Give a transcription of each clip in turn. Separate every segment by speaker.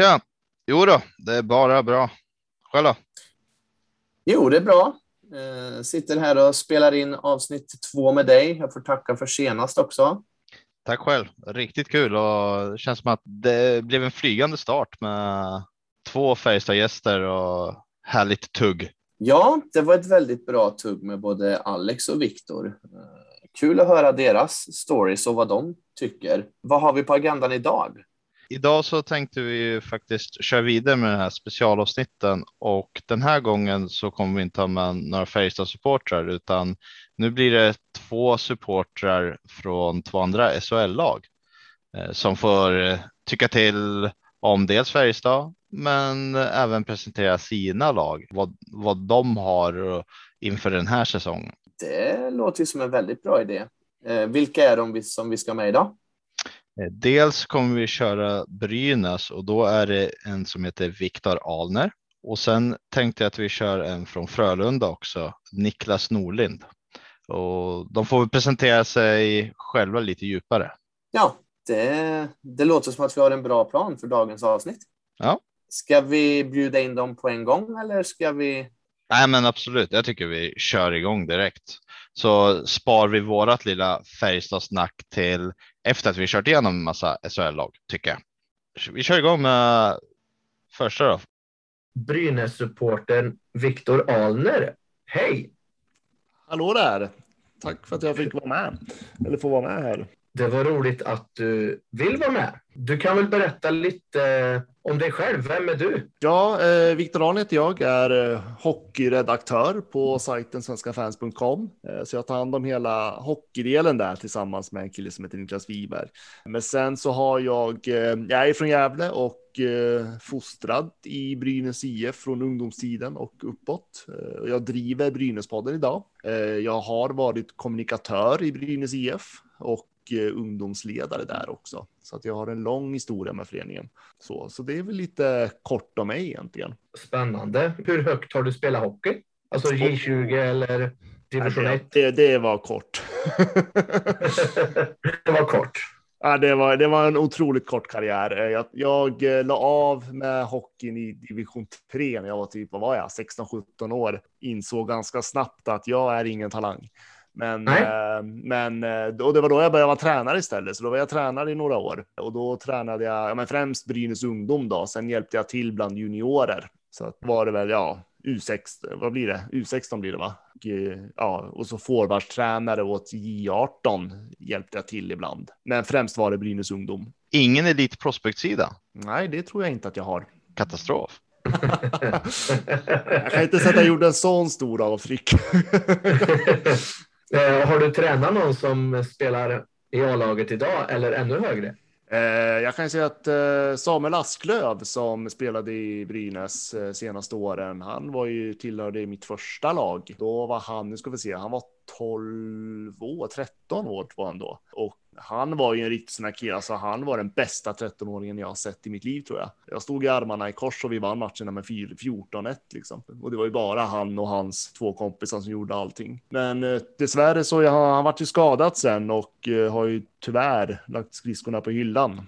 Speaker 1: Tja! Jo då, det är bara bra. Själv då?
Speaker 2: Jo, det är bra. Eh, sitter här och spelar in avsnitt två med dig. Jag får tacka för senast också.
Speaker 1: Tack själv. Riktigt kul och det känns som att det blev en flygande start med två Färjestad-gäster och härligt tugg.
Speaker 2: Ja, det var ett väldigt bra tugg med både Alex och Viktor. Eh, kul att höra deras stories och vad de tycker. Vad har vi på agendan idag?
Speaker 1: Idag så tänkte vi faktiskt köra vidare med den här specialavsnitten och den här gången så kommer vi inte ha med några Färjestad supportrar utan nu blir det två supportrar från två andra SHL-lag eh, som får eh, tycka till om dels Färjestad men även presentera sina lag, vad, vad de har eh, inför den här säsongen.
Speaker 2: Det låter ju som en väldigt bra idé. Eh, vilka är de som vi ska med idag?
Speaker 1: Eh, dels kommer vi köra Brynäs och då är det en som heter Viktor Alner och sen tänkte jag att vi kör en från Frölunda också, Niklas Norlind. Och de får väl presentera sig själva lite djupare.
Speaker 2: Ja, det, det låter som att vi har en bra plan för dagens avsnitt.
Speaker 1: Ja.
Speaker 2: Ska vi bjuda in dem på en gång eller ska vi?
Speaker 1: Nej, men absolut. Jag tycker vi kör igång direkt. Så spar vi vårat lilla Färjestadsnack till efter att vi kört igenom en massa SHL-lag tycker jag. Vi kör igång med första då.
Speaker 2: Brynäs-supporten Viktor Alner. Hej!
Speaker 3: Hallå där! Tack för att jag fick vara med, eller få vara med här.
Speaker 2: Det var roligt att du vill vara med. Du kan väl berätta lite om dig själv. Vem är du?
Speaker 3: Ja, eh, Viktor Arn heter jag, är eh, hockeyredaktör på sajten svenskafans.com. Eh, så jag tar hand om hela hockeydelen där tillsammans med en kille som heter Niklas Wiberg. Men sen så har jag, eh, jag är från Gävle och eh, fostrad i Brynäs IF från ungdomstiden och uppåt. Eh, jag driver Brynäspodden idag. Eh, jag har varit kommunikatör i Brynäs IF och ungdomsledare där också. Så att jag har en lång historia med föreningen. Så, så det är väl lite kort om mig egentligen.
Speaker 2: Spännande. Hur högt har du spelat hockey? Alltså J20 eller division 1?
Speaker 3: Det, det, var kort.
Speaker 2: det var kort.
Speaker 3: Ja, det, var, det var en otroligt kort karriär. Jag, jag eh, la av med hockeyn i division 3 när jag var typ, vad var jag, 16-17 år. Insåg ganska snabbt att jag är ingen talang. Men, eh, men eh, och det var då jag började vara tränare istället, så då var jag tränare i några år och då tränade jag ja, men främst Brynäs ungdom. Då. Sen hjälpte jag till bland juniorer så att var det väl ja U6. Vad blir det? U16 blir det va? Och, eh, ja, och så forwardstränare åt J18 hjälpte jag till ibland, men främst var det Brynäs ungdom.
Speaker 1: Ingen elit prospect-sida?
Speaker 3: Nej, det tror jag inte att jag har.
Speaker 1: Katastrof.
Speaker 3: jag kan inte sätta jorden sån stor avtryck.
Speaker 2: Eh, har du tränat någon som spelar i A-laget idag eller ännu högre?
Speaker 3: Eh, jag kan säga att eh, Samuel Asklöv som spelade i Brynäs eh, senaste åren, han var ju tillhörde mitt första lag. Då var han, nu ska vi se, han var 12 år, 13 år var han då. Och han var ju en riktig sån här kille, alltså han var den bästa 13-åringen jag har sett i mitt liv tror jag. Jag stod i armarna i kors och vi vann matcherna med 14-1 liksom. Och det var ju bara han och hans två kompisar som gjorde allting. Men eh, dessvärre så har han varit ju skadad sen och eh, har ju tyvärr lagt skridskorna på hyllan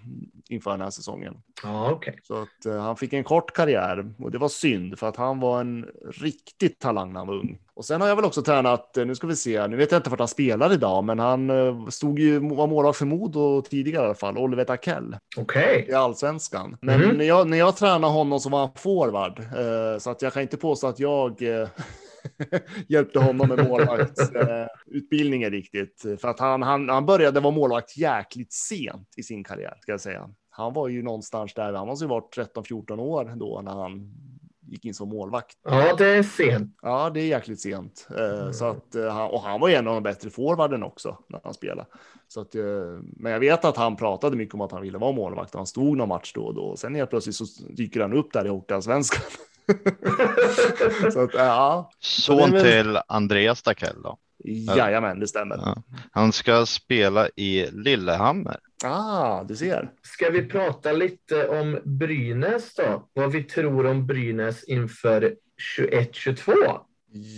Speaker 3: inför den här säsongen.
Speaker 2: Okej. Okay.
Speaker 3: Så att uh, han fick en kort karriär och det var synd för att han var en riktig talang när han var ung. Och sen har jag väl också tränat, nu ska vi se, nu vet jag inte vart han spelar idag, men han uh, stod ju, var målvakt för Modo tidigare i alla fall, Oliver Takell.
Speaker 2: Okej. Okay.
Speaker 3: I allsvenskan. Men mm. när, jag, när jag tränade honom så var han forward, så att jag kan inte påstå att jag hjälpte honom med målvaktsutbildningen riktigt. För att han, han, han började vara målvakt jäkligt sent i sin karriär, ska jag säga han var ju någonstans där, han måste ju varit 13-14 år då när han gick in som målvakt.
Speaker 2: Ja, det är sent.
Speaker 3: Ja, det är jäkligt sent. Eh, mm. Så att, eh, och han var ju en av de bättre forwarden också när han spelade. Så att, eh, men jag vet att han pratade mycket om att han ville vara målvakt och han stod någon match då och då. Sen helt plötsligt så dyker han upp där i Hockeyallsvenskan.
Speaker 1: så att, ja. Son väl... till Andreas Dackell då?
Speaker 3: Jajamän, det stämmer. Ja.
Speaker 1: Han ska spela i Lillehammer.
Speaker 3: Ah, du ser.
Speaker 2: Ska vi prata lite om Brynäs då? Vad vi tror om Brynäs inför 21-22?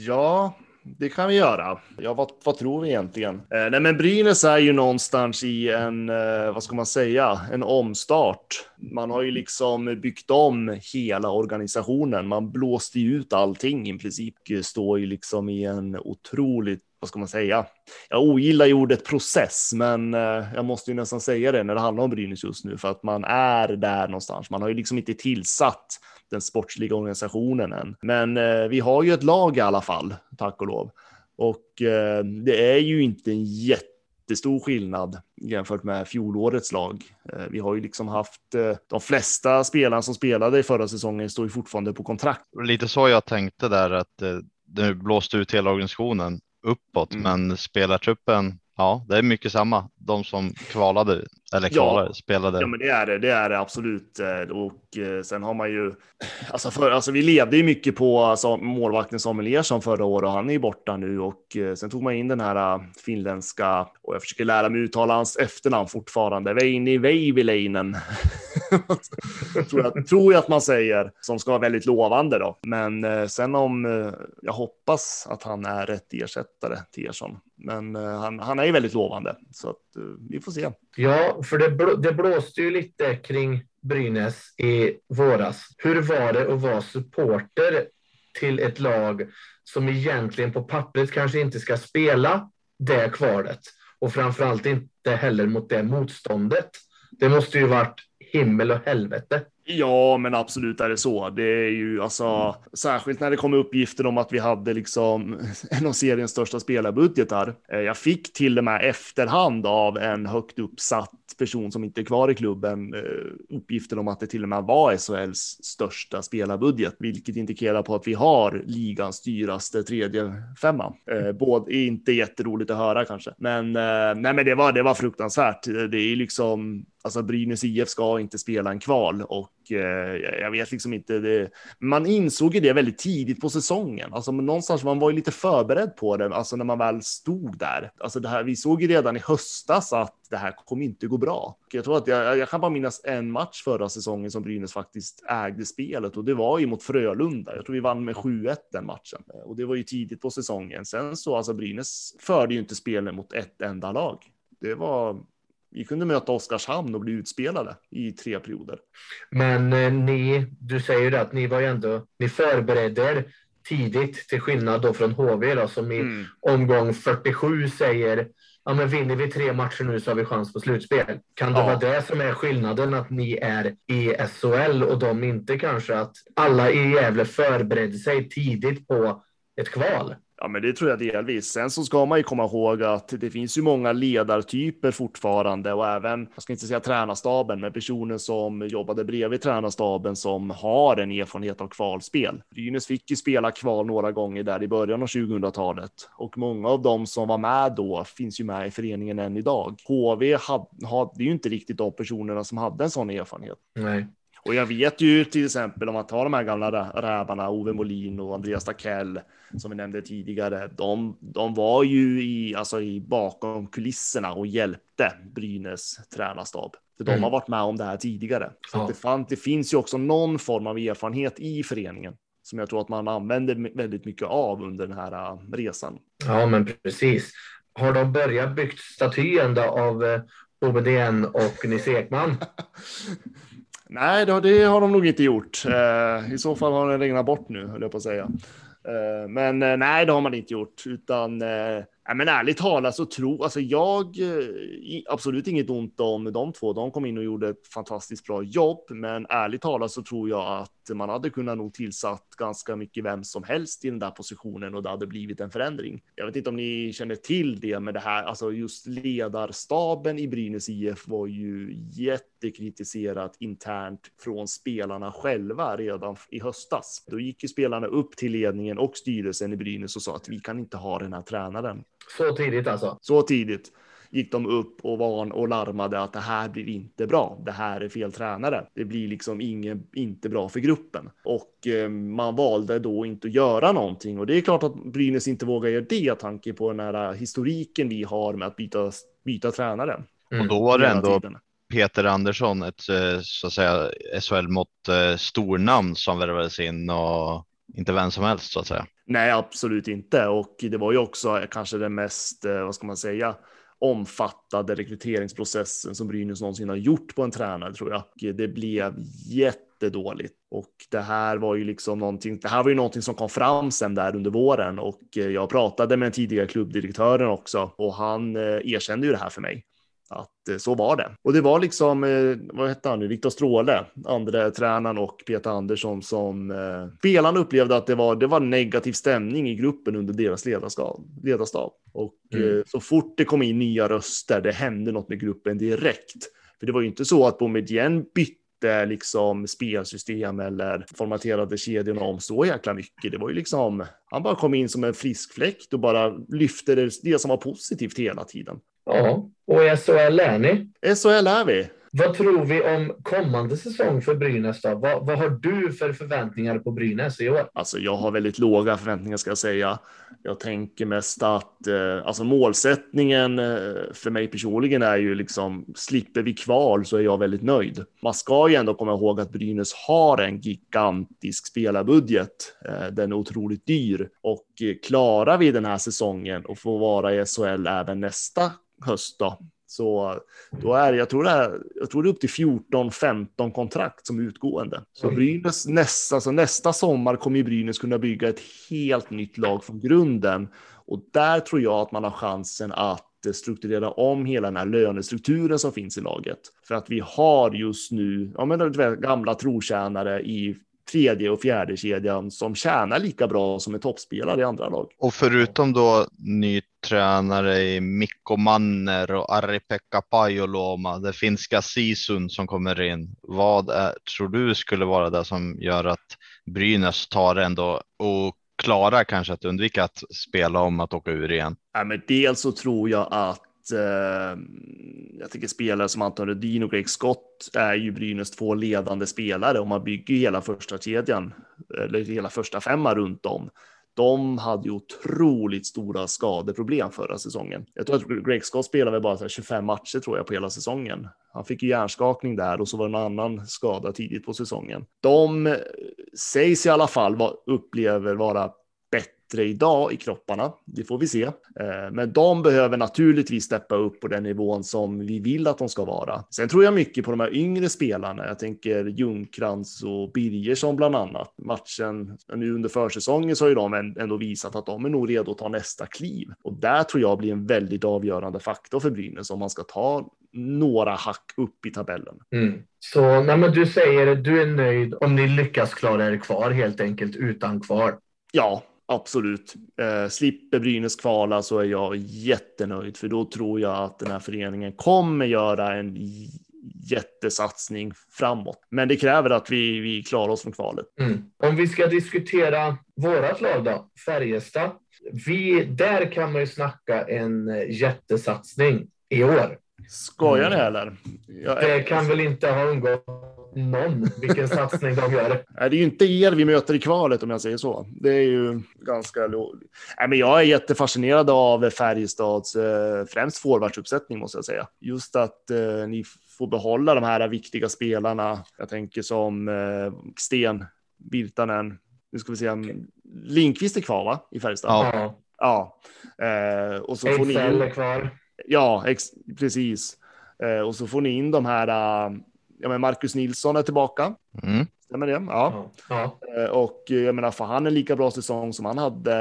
Speaker 3: Ja, det kan vi göra. Ja, vad, vad tror vi egentligen? Eh, nej, men Brynäs är ju någonstans i en, eh, vad ska man säga, en omstart. Man har ju liksom byggt om hela organisationen. Man blåste ju ut allting i princip. Står ju liksom i en otroligt vad ska man säga? Jag ogillar ju ordet process, men eh, jag måste ju nästan säga det när det handlar om Brynäs just nu för att man är där någonstans. Man har ju liksom inte tillsatt den sportsliga organisationen än. Men eh, vi har ju ett lag i alla fall, tack och lov. Och eh, det är ju inte en jättestor skillnad jämfört med fjolårets lag. Eh, vi har ju liksom haft eh, de flesta spelarna som spelade i förra säsongen står ju fortfarande på kontrakt.
Speaker 1: Lite så jag tänkte där att eh, det blåste ut hela organisationen uppåt, mm. men spelartruppen Ja, det är mycket samma. De som kvalade eller kvalade, ja, spelade.
Speaker 3: Ja, men det är det. Det är det absolut. Eh, och eh, sen har man ju alltså, för, alltså vi levde ju mycket på alltså, målvakten Samuel Ersson förra året och han är ju borta nu och eh, sen tog man in den här finländska och jag försöker lära mig uttala hans efternamn fortfarande. Veini Veivileinen. tror, jag, tror jag att man säger som ska vara väldigt lovande då. Men sen om jag hoppas att han är rätt ersättare till Ersson. Men han, han är ju väldigt lovande så att Eh, vi får se.
Speaker 4: Ja, för det, blå, det blåste ju lite kring Brynäs i våras. Hur var det att vara supporter till ett lag som egentligen på pappret kanske inte ska spela det kvalet och framförallt inte heller mot det motståndet. Det måste ju varit himmel och helvete.
Speaker 3: Ja, men absolut är det så. Det är ju alltså särskilt när det kommer uppgifter om att vi hade liksom en av seriens största spelarbudgetar. Eh, jag fick till och med efterhand av en högt uppsatt person som inte är kvar i klubben eh, uppgifter om att det till och med var SHLs största spelarbudget, vilket indikerar på att vi har ligans dyraste tredje femma. Eh, både inte jätteroligt att höra kanske, men nej, men det var. Det var fruktansvärt. Det är liksom Alltså Brynäs IF ska inte spela en kval och eh, jag vet liksom inte. Det, man insåg ju det väldigt tidigt på säsongen. Alltså någonstans man var ju lite förberedd på det. Alltså när man väl stod där. Alltså det här. Vi såg ju redan i höstas att det här kommer inte gå bra. Jag tror att jag, jag kan bara minnas en match förra säsongen som Brynäs faktiskt ägde spelet och det var ju mot Frölunda. Jag tror vi vann med 7-1 den matchen eh, och det var ju tidigt på säsongen. Sen så alltså Brynäs förde ju inte spelet mot ett enda lag. Det var vi kunde möta Oskarshamn och bli utspelade i tre perioder.
Speaker 4: Men eh, ni, du säger ju att ni var ju ändå, ni förberedde er tidigt till skillnad då från HV då, som i mm. omgång 47 säger ja, men vinner vi tre matcher nu så har vi chans på slutspel. Kan det ja. vara det som är skillnaden att ni är i SHL och de inte kanske att alla i Gävle förberedde sig tidigt på ett kval?
Speaker 3: Ja, men det tror jag delvis. Sen så ska man ju komma ihåg att det finns ju många ledartyper fortfarande och även, jag ska inte säga tränarstaben, men personer som jobbade bredvid tränarstaben som har en erfarenhet av kvalspel. Brynäs fick ju spela kval några gånger där i början av 2000-talet och många av dem som var med då finns ju med i föreningen än idag. HV hade, hade ju inte riktigt de personerna som hade en sån erfarenhet.
Speaker 4: Nej.
Speaker 3: Och jag vet ju till exempel om man tar de här gamla rävarna, Ove Molin och Andreas Takell, som vi nämnde tidigare, de, de var ju i, alltså i bakom kulisserna och hjälpte Brynäs tränarstab. För de mm. har varit med om det här tidigare. Så ja. det, fann, det finns ju också någon form av erfarenhet i föreningen som jag tror att man använder väldigt mycket av under den här äh, resan.
Speaker 4: Ja, men precis. Har de börjat byggt statyn av eh, OBDN och Nisse Ekman?
Speaker 3: Nej, det har de nog inte gjort. Eh, I så fall har den regnat bort nu, höll jag på att säga. Eh, men eh, nej, det har man inte gjort, utan eh, Ja, men ärligt talat så tror alltså jag eh, absolut inget ont om de två. De kom in och gjorde ett fantastiskt bra jobb, men ärligt talat så tror jag att man hade kunnat nog tillsatt ganska mycket vem som helst i den där positionen och det hade blivit en förändring. Jag vet inte om ni känner till det men det här, alltså just ledarstaben i Brynäs IF var ju jättekritiserat internt från spelarna själva redan i höstas. Då gick ju spelarna upp till ledningen och styrelsen i Brynäs och sa att vi kan inte ha den här tränaren.
Speaker 4: Så tidigt alltså?
Speaker 3: Så tidigt gick de upp och var och larmade att det här blir inte bra. Det här är fel tränare. Det blir liksom ingen, inte bra för gruppen och eh, man valde då inte att göra någonting och det är klart att Brynäs inte vågar göra det tanke på den här historiken vi har med att byta, byta tränare.
Speaker 1: Mm. Och då var det ändå tiden. Peter Andersson, ett eh, så att säga SHL mått eh, stornamn som värvades in och inte vem som helst så att säga.
Speaker 3: Nej, absolut inte. Och det var ju också kanske den mest, eh, vad ska man säga, omfattade rekryteringsprocessen som Brynäs någonsin har gjort på en tränare tror jag. Det blev jättedåligt och det här var ju liksom någonting. Det här var ju någonting som kom fram sen där under våren och eh, jag pratade med den tidigare klubbdirektören också och han eh, erkände ju det här för mig att eh, så var det. Och det var liksom, eh, vad hette han nu, Viktor Stråle, andra tränaren och Peter Andersson som eh, spelarna upplevde att det var, det var negativ stämning i gruppen under deras ledarstab. Och mm. så fort det kom in nya röster, det hände något med gruppen direkt. För det var ju inte så att Boumedienne bytte liksom spelsystem eller formaterade kedjorna om så jäkla mycket. Det var ju liksom, han bara kom in som en frisk fläkt och bara lyfte det, det som var positivt hela tiden.
Speaker 4: Ja, och i SHL är ni.
Speaker 3: SHL är vi.
Speaker 4: Vad tror vi om kommande säsong för Brynäs då? Vad, vad, har du för förväntningar på Brynäs i år?
Speaker 3: Alltså, jag har väldigt låga förväntningar ska jag säga. Jag tänker mest att eh, alltså målsättningen eh, för mig personligen är ju liksom slipper vi kval så är jag väldigt nöjd. Man ska ju ändå komma ihåg att Brynäs har en gigantisk spelarbudget. Eh, den är otroligt dyr och eh, klarar vi den här säsongen och får vara i SHL även nästa höst då, så då är jag tror det är, jag tror det är upp till 14-15 kontrakt som utgående. Så Brynäs nästa, alltså nästa sommar kommer ju Brynäs kunna bygga ett helt nytt lag från grunden. Och där tror jag att man har chansen att strukturera om hela den här lönestrukturen som finns i laget. För att vi har just nu, ja men gamla trotjänare i tredje och fjärde kedjan som tjänar lika bra som en toppspelare i andra lag.
Speaker 1: Och förutom då ny tränare i Mikko Manner och Ari-Pekka Pajoloma, det finska Sisun som kommer in. Vad är, tror du skulle vara det som gör att Brynäs tar ändå och klarar kanske att undvika att spela om att åka ur igen?
Speaker 3: Ja, men dels så tror jag att eh, jag tycker spelare som Anton Rudin och Greg Scott är ju Brynäs två ledande spelare och man bygger hela första kedjan eller hela första femma runt om. De hade ju otroligt stora skadeproblem förra säsongen. Jag tror att Greg Scott spelade bara 25 matcher tror jag på hela säsongen. Han fick ju hjärnskakning där och så var det en annan skada tidigt på säsongen. De eh, sägs i alla fall upplever vara bättre idag i kropparna. Det får vi se. Eh, men de behöver naturligtvis steppa upp på den nivån som vi vill att de ska vara. Sen tror jag mycket på de här yngre spelarna. Jag tänker Ljungkrans och Birgersson bland annat. Matchen nu under försäsongen så har ju de ändå visat att de är nog redo att ta nästa kliv. Och där tror jag blir en väldigt avgörande faktor för Brynäs om man ska ta några hack upp i tabellen.
Speaker 4: Mm. Så nej, du säger du är nöjd om ni lyckas klara er kvar helt enkelt utan kvar.
Speaker 3: Ja, Absolut. Eh, slipper Brynäs kvala så är jag jättenöjd, för då tror jag att den här föreningen kommer göra en jättesatsning framåt. Men det kräver att vi, vi klarar oss från kvalet.
Speaker 4: Mm. Om vi ska diskutera vårat lag då, Färjestad. Vi, där kan man ju snacka en jättesatsning i år.
Speaker 3: Skojar ni eller?
Speaker 4: Jag, det kan väl inte ha undgått någon vilken satsning de gör.
Speaker 3: Det är ju inte er vi möter i kvalet om jag säger så. Det är ju ganska lågt. Men jag är jättefascinerad av Färjestads eh, främst forwardsuppsättning måste jag säga. Just att eh, ni får behålla de här viktiga spelarna. Jag tänker som eh, Sten, Virtanen, nu ska vi se, Linkvist är kvar va? I Färjestad?
Speaker 4: Ja.
Speaker 3: Ja. Eh, och så
Speaker 4: får ni... är kvar.
Speaker 3: Ja, precis. Eh, och så får ni in de här uh, ja, men Marcus Nilsson är tillbaka.
Speaker 1: Mm.
Speaker 3: Stämmer det? Ja. ja. Eh, och eh, jag menar, för han en lika bra säsong som han hade,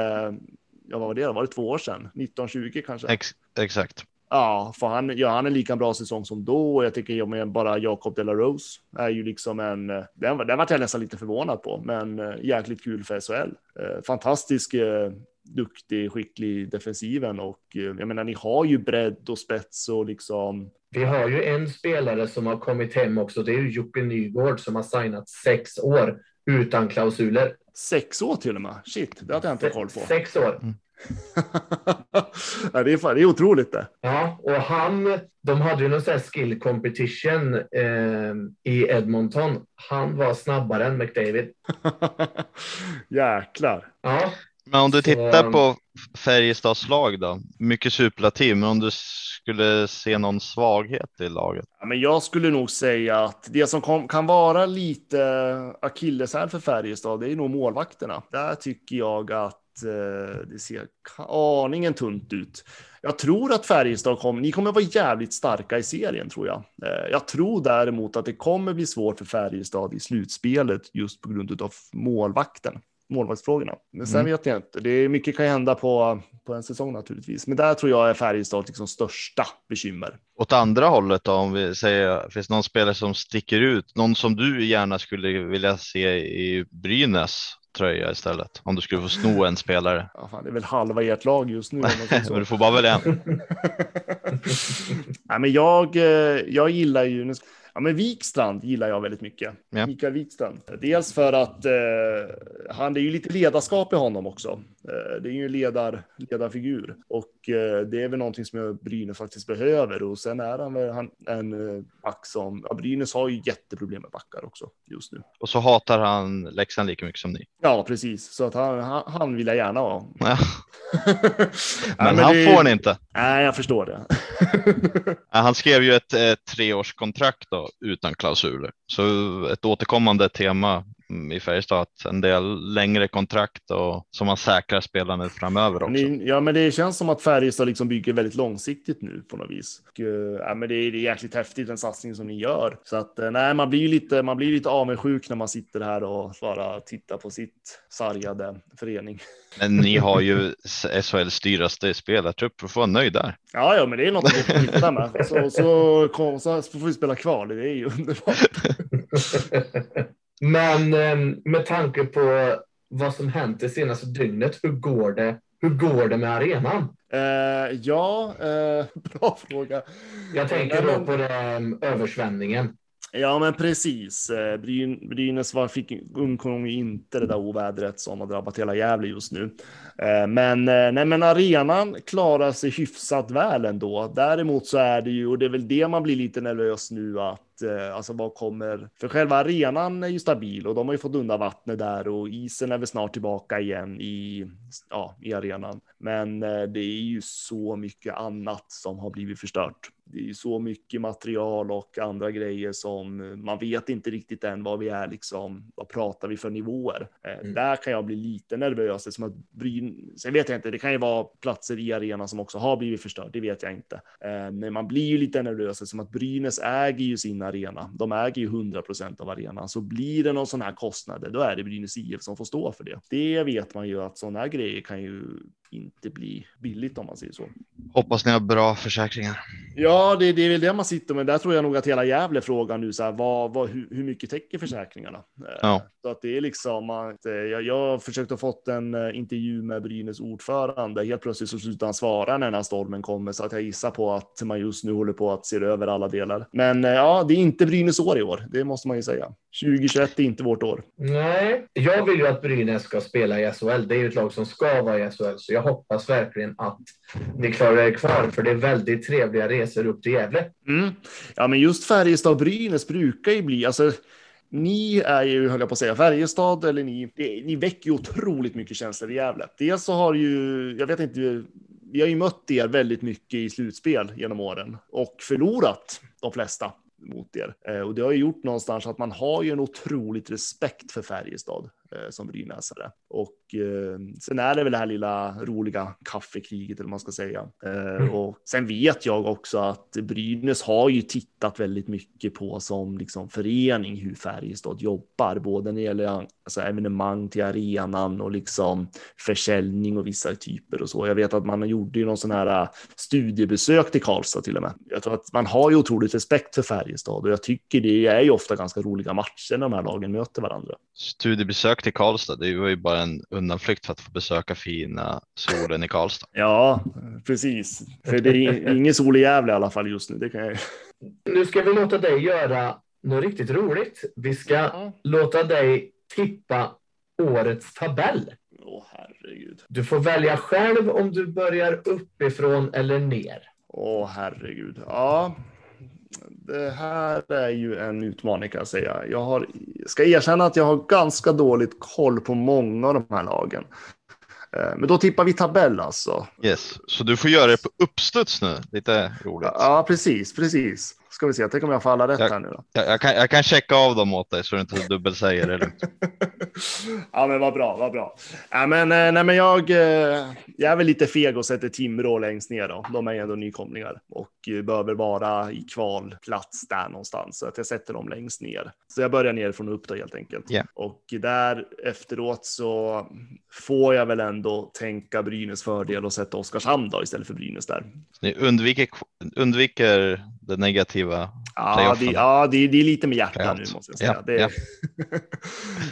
Speaker 3: ja vad var det, var det två år sedan? 1920 kanske?
Speaker 1: Ex exakt.
Speaker 3: Ja, för han gör ja, han en lika bra säsong som då. Och jag tycker jag med bara Jakob De La Rose är ju liksom en. Den, den var jag nästan lite förvånad på, men eh, jäkligt kul för SHL. Fantastisk, duktig, skicklig defensiven och jag menar, ni har ju bredd och spets och liksom
Speaker 4: vi har ju en spelare som har kommit hem också. Det är ju Jocke Nygård som har signat sex år utan klausuler.
Speaker 3: Sex år till och med? Shit, det hade jag inte koll på.
Speaker 4: Sex år. Mm.
Speaker 3: ja, det, är, fan, det är otroligt det.
Speaker 4: Ja, och han, de hade ju någon sån här skill competition eh, i Edmonton. Han var snabbare än McDavid.
Speaker 3: Jäklar.
Speaker 4: Ja.
Speaker 1: Men om du tittar på Färjestads lag då? Mycket superlativ, men om du skulle se någon svaghet i laget?
Speaker 3: Ja, men jag skulle nog säga att det som kom, kan vara lite akilleshäl för Färjestad, det är nog målvakterna. Där tycker jag att eh, det ser aningen tunt ut. Jag tror att Färjestad kommer, ni kommer vara jävligt starka i serien tror jag. Eh, jag tror däremot att det kommer bli svårt för Färjestad i slutspelet just på grund av målvakten målvaktsfrågorna. Men sen mm. vet jag inte. Det är mycket kan hända på, på en säsong naturligtvis. Men där tror jag är Färjestad liksom största bekymmer.
Speaker 1: Åt andra hållet då, om vi säger, finns någon spelare som sticker ut? Någon som du gärna skulle vilja se i Brynäs tröja istället? Om du skulle få sno en spelare.
Speaker 3: Ja, fan, det är väl halva ert lag just nu.
Speaker 1: men du får bara välja en.
Speaker 3: Nej, men jag, eh, jag gillar ju, Ja, men Wikstrand gillar jag väldigt mycket. Ja. Mikael Wikstrand. Dels för att eh, han, det är ju lite ledarskap i honom också. Eh, det är ju en ledar, ledarfigur och eh, det är väl någonting som Brynäs faktiskt behöver. Och sen är han väl han, en eh, back som, ja, Brynäs har ju jätteproblem med backar också just nu.
Speaker 1: Och så hatar han Leksand lika mycket som ni.
Speaker 3: Ja, precis. Så att han, han, han vill jag gärna ha.
Speaker 1: Ja. men, men, han det... får ni inte.
Speaker 3: Nej, jag förstår det.
Speaker 1: han skrev ju ett eh, treårskontrakt då, utan klausuler. Så ett återkommande tema i Färjestad att en del längre kontrakt och som man säkrar spelarna framöver också.
Speaker 3: Ja, men det känns som att Färjestad liksom bygger väldigt långsiktigt nu på något vis. Och, eh, ja, men det är, det är jäkligt häftigt den satsning som ni gör så att eh, nej, man blir ju lite. Man blir lite avundsjuk när man sitter här och bara tittar på sitt sargade förening.
Speaker 1: Men ni har ju SHLs dyraste spelartrupp. Du får vara nöjd där.
Speaker 3: Ja, ja, men det är något att hitta med. Så, så, kom, så får vi spela kvar. Det är ju underbart.
Speaker 4: Men ehm, med tanke på vad som hänt det senaste dygnet, hur går det? Hur går det med arenan?
Speaker 3: Uh, ja, uh, bra fråga.
Speaker 4: Jag tänker då på den översvämningen.
Speaker 3: Ja, men precis. Eh, Bryn, Brynäs var, fick, undkom ju inte det där ovädret som har drabbat hela Gävle just nu. Men, nej, men arenan klarar sig hyfsat väl ändå. Däremot så är det ju, och det är väl det man blir lite nervös nu, att Eh, alltså vad kommer, för själva arenan är ju stabil och de har ju fått undan vattnet där och isen är väl snart tillbaka igen i, ja, i arenan. Men eh, det är ju så mycket annat som har blivit förstört. Det är ju så mycket material och andra grejer som man vet inte riktigt än vad vi är liksom. Vad pratar vi för nivåer? Eh, mm. Där kan jag bli lite nervös som att Bryn. Sen vet jag inte. Det kan ju vara platser i arenan som också har blivit förstört. Det vet jag inte. Eh, men man blir ju lite nervös som att Brynäs äger ju sin arena. De äger ju 100 procent av arenan, så blir det någon sån här kostnader, då är det Brynäs IF som får stå för det. Det vet man ju att sådana här grejer kan ju inte bli billigt om man säger så.
Speaker 1: Hoppas ni har bra försäkringar.
Speaker 3: Ja, det, det är väl det man sitter med. Där tror jag nog att hela Gävle frågar nu så här, vad, vad, hur, hur mycket täcker försäkringarna? Eh, ja. Så att det är liksom att jag, jag försökte fått en eh, intervju med Brynäs ordförande. Helt plötsligt så slutar han svara när den här stormen kommer så att jag gissar på att man just nu håller på att se över alla delar. Men eh, ja, det är inte Brynäs år i år. Det måste man ju säga. 2021 är inte vårt år.
Speaker 4: Nej, jag vill ju att Brynäs ska spela i SHL. Det är ju ett lag som ska vara i SHL, så jag hoppas verkligen att ni klarar er kvar, för det är väldigt trevliga resor upp till Gävle.
Speaker 3: Mm. Ja, men just Färjestad och Brynäs brukar ju bli, alltså ni är ju, höll jag på att säga, Färjestad eller ni, ni väcker ju otroligt mycket känslor i Gävle. Dels så har ju, jag vet inte, vi har ju mött er väldigt mycket i slutspel genom åren och förlorat de flesta mot er. Eh, och det har ju gjort någonstans att man har ju en otroligt respekt för Färjestad som brynäsare. Och eh, sen är det väl det här lilla roliga kaffekriget eller vad man ska säga. Eh, mm. Och sen vet jag också att Brynäs har ju tittat väldigt mycket på som liksom förening hur Färjestad jobbar, både när det gäller alltså, evenemang till arenan och liksom försäljning och vissa typer och så. Jag vet att man gjorde ju någon sån här studiebesök till Karlstad till och med. Jag tror att man har ju otroligt respekt för Färjestad och jag tycker det är ju ofta ganska roliga matcher när de här lagen möter varandra.
Speaker 1: Studiebesök till Karlstad, det var ju bara en undanflykt för att få besöka fina solen i Karlstad.
Speaker 3: Ja, precis. För det är ingen sol i Gävle i alla fall just nu. Det kan jag...
Speaker 4: Nu ska vi låta dig göra något riktigt roligt. Vi ska ja. låta dig tippa årets tabell.
Speaker 3: Åh, herregud.
Speaker 4: Du får välja själv om du börjar uppifrån eller ner.
Speaker 3: Åh, herregud. Ja, det här är ju en utmaning kan jag säga. Jag har, ska erkänna att jag har ganska dåligt koll på många av de här lagen. Eh, men då tippar vi tabell alltså.
Speaker 1: Yes, så du får göra det på uppstuds nu. Lite roligt.
Speaker 3: Ja, precis, precis. Ska vi se, tänk om jag får alla rätt
Speaker 1: Jag-
Speaker 3: här nu då.
Speaker 1: Jag, jag, kan, jag kan checka av dem åt dig så du inte dubbelsäger det.
Speaker 3: ja, men vad bra, vad bra. Ja, men, eh, nej, men jag, eh, jag är väl lite feg och sätter Timrå längst ner då. De är ändå nykomlingar och eh, behöver vara i kvalplats där någonstans. Så att jag sätter dem längst ner. Så jag börjar nerifrån och upp då helt enkelt.
Speaker 1: Ja.
Speaker 3: Och där efteråt så får jag väl ändå tänka Brynäs fördel och sätta Oskarshamn då istället för Brynäs där.
Speaker 1: Ni undviker, undviker det negativa.
Speaker 3: Ja, det, ja det, det är lite med hjärta nu måste jag säga.
Speaker 1: Ja,
Speaker 3: det,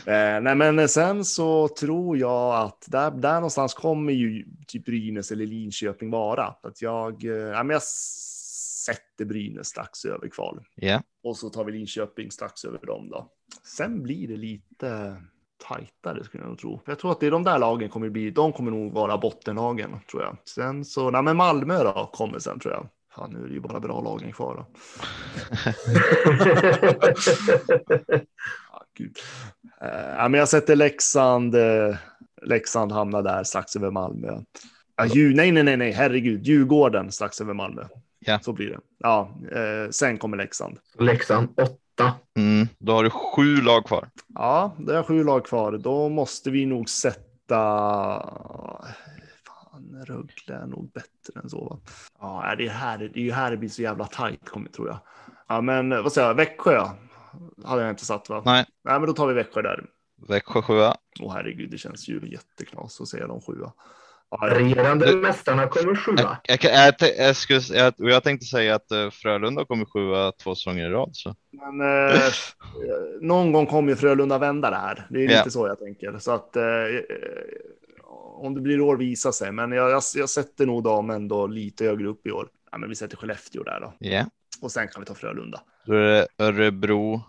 Speaker 3: Eh, nej, men sen så tror jag att där, där någonstans kommer ju typ Brynäs eller Linköping vara. Att jag, eh, ja, men jag sätter Brynäs strax över kval
Speaker 1: Ja,
Speaker 3: och så tar vi Linköping strax över dem då. Sen blir det lite tajtare skulle jag nog tro. Jag tror att det är de där lagen kommer bli, de kommer nog vara bottenlagen tror jag. Sen så, nej men Malmö då kommer sen tror jag. Fan, nu är det ju bara bra lagen kvar då. Ja, gud. Ja, men jag sätter Leksand. Eh, Leksand hamnar där strax över Malmö. Ja, Dju- nej, nej, nej, nej, herregud. Djurgården strax över Malmö.
Speaker 1: Ja.
Speaker 3: Så blir det. Ja, eh, sen kommer Leksand.
Speaker 4: Leksand 8.
Speaker 1: mm, då har du sju lag kvar.
Speaker 3: Ja, det är sju lag kvar. Då måste vi nog sätta... Rögle är nog bättre än så. Va? Ja, är det, här, det är ju här det blir så jävla tajt, tror jag. Ja, men eh, vad säger jag? Växjö hade jag inte satt, va?
Speaker 1: Nej.
Speaker 3: Nej, men då tar vi Växjö där.
Speaker 1: Växjö sjua.
Speaker 3: Åh herregud, det känns ju jätteknas att säga de sjua. Ja,
Speaker 4: Regerande
Speaker 1: Du-
Speaker 4: mästarna kommer sjua.
Speaker 1: Jag, jag, jag, jag, jag, skulle, jag, jag tänkte säga att eh, Frölunda kommer sjua två säsonger i rad. Så.
Speaker 3: men eh, någon gång kommer ju Frölunda vända det här. Det är lite
Speaker 1: Ja.
Speaker 3: så jag tänker. Så att eh, eh, om det blir år visar sig. Men jag, jag, jag sätter nog dem ändå lite högre upp i år. Ja, men vi sätter Skellefteå där då.
Speaker 1: Ja.
Speaker 3: Och sen kan vi ta Frölunda.
Speaker 1: Då är det Örebro,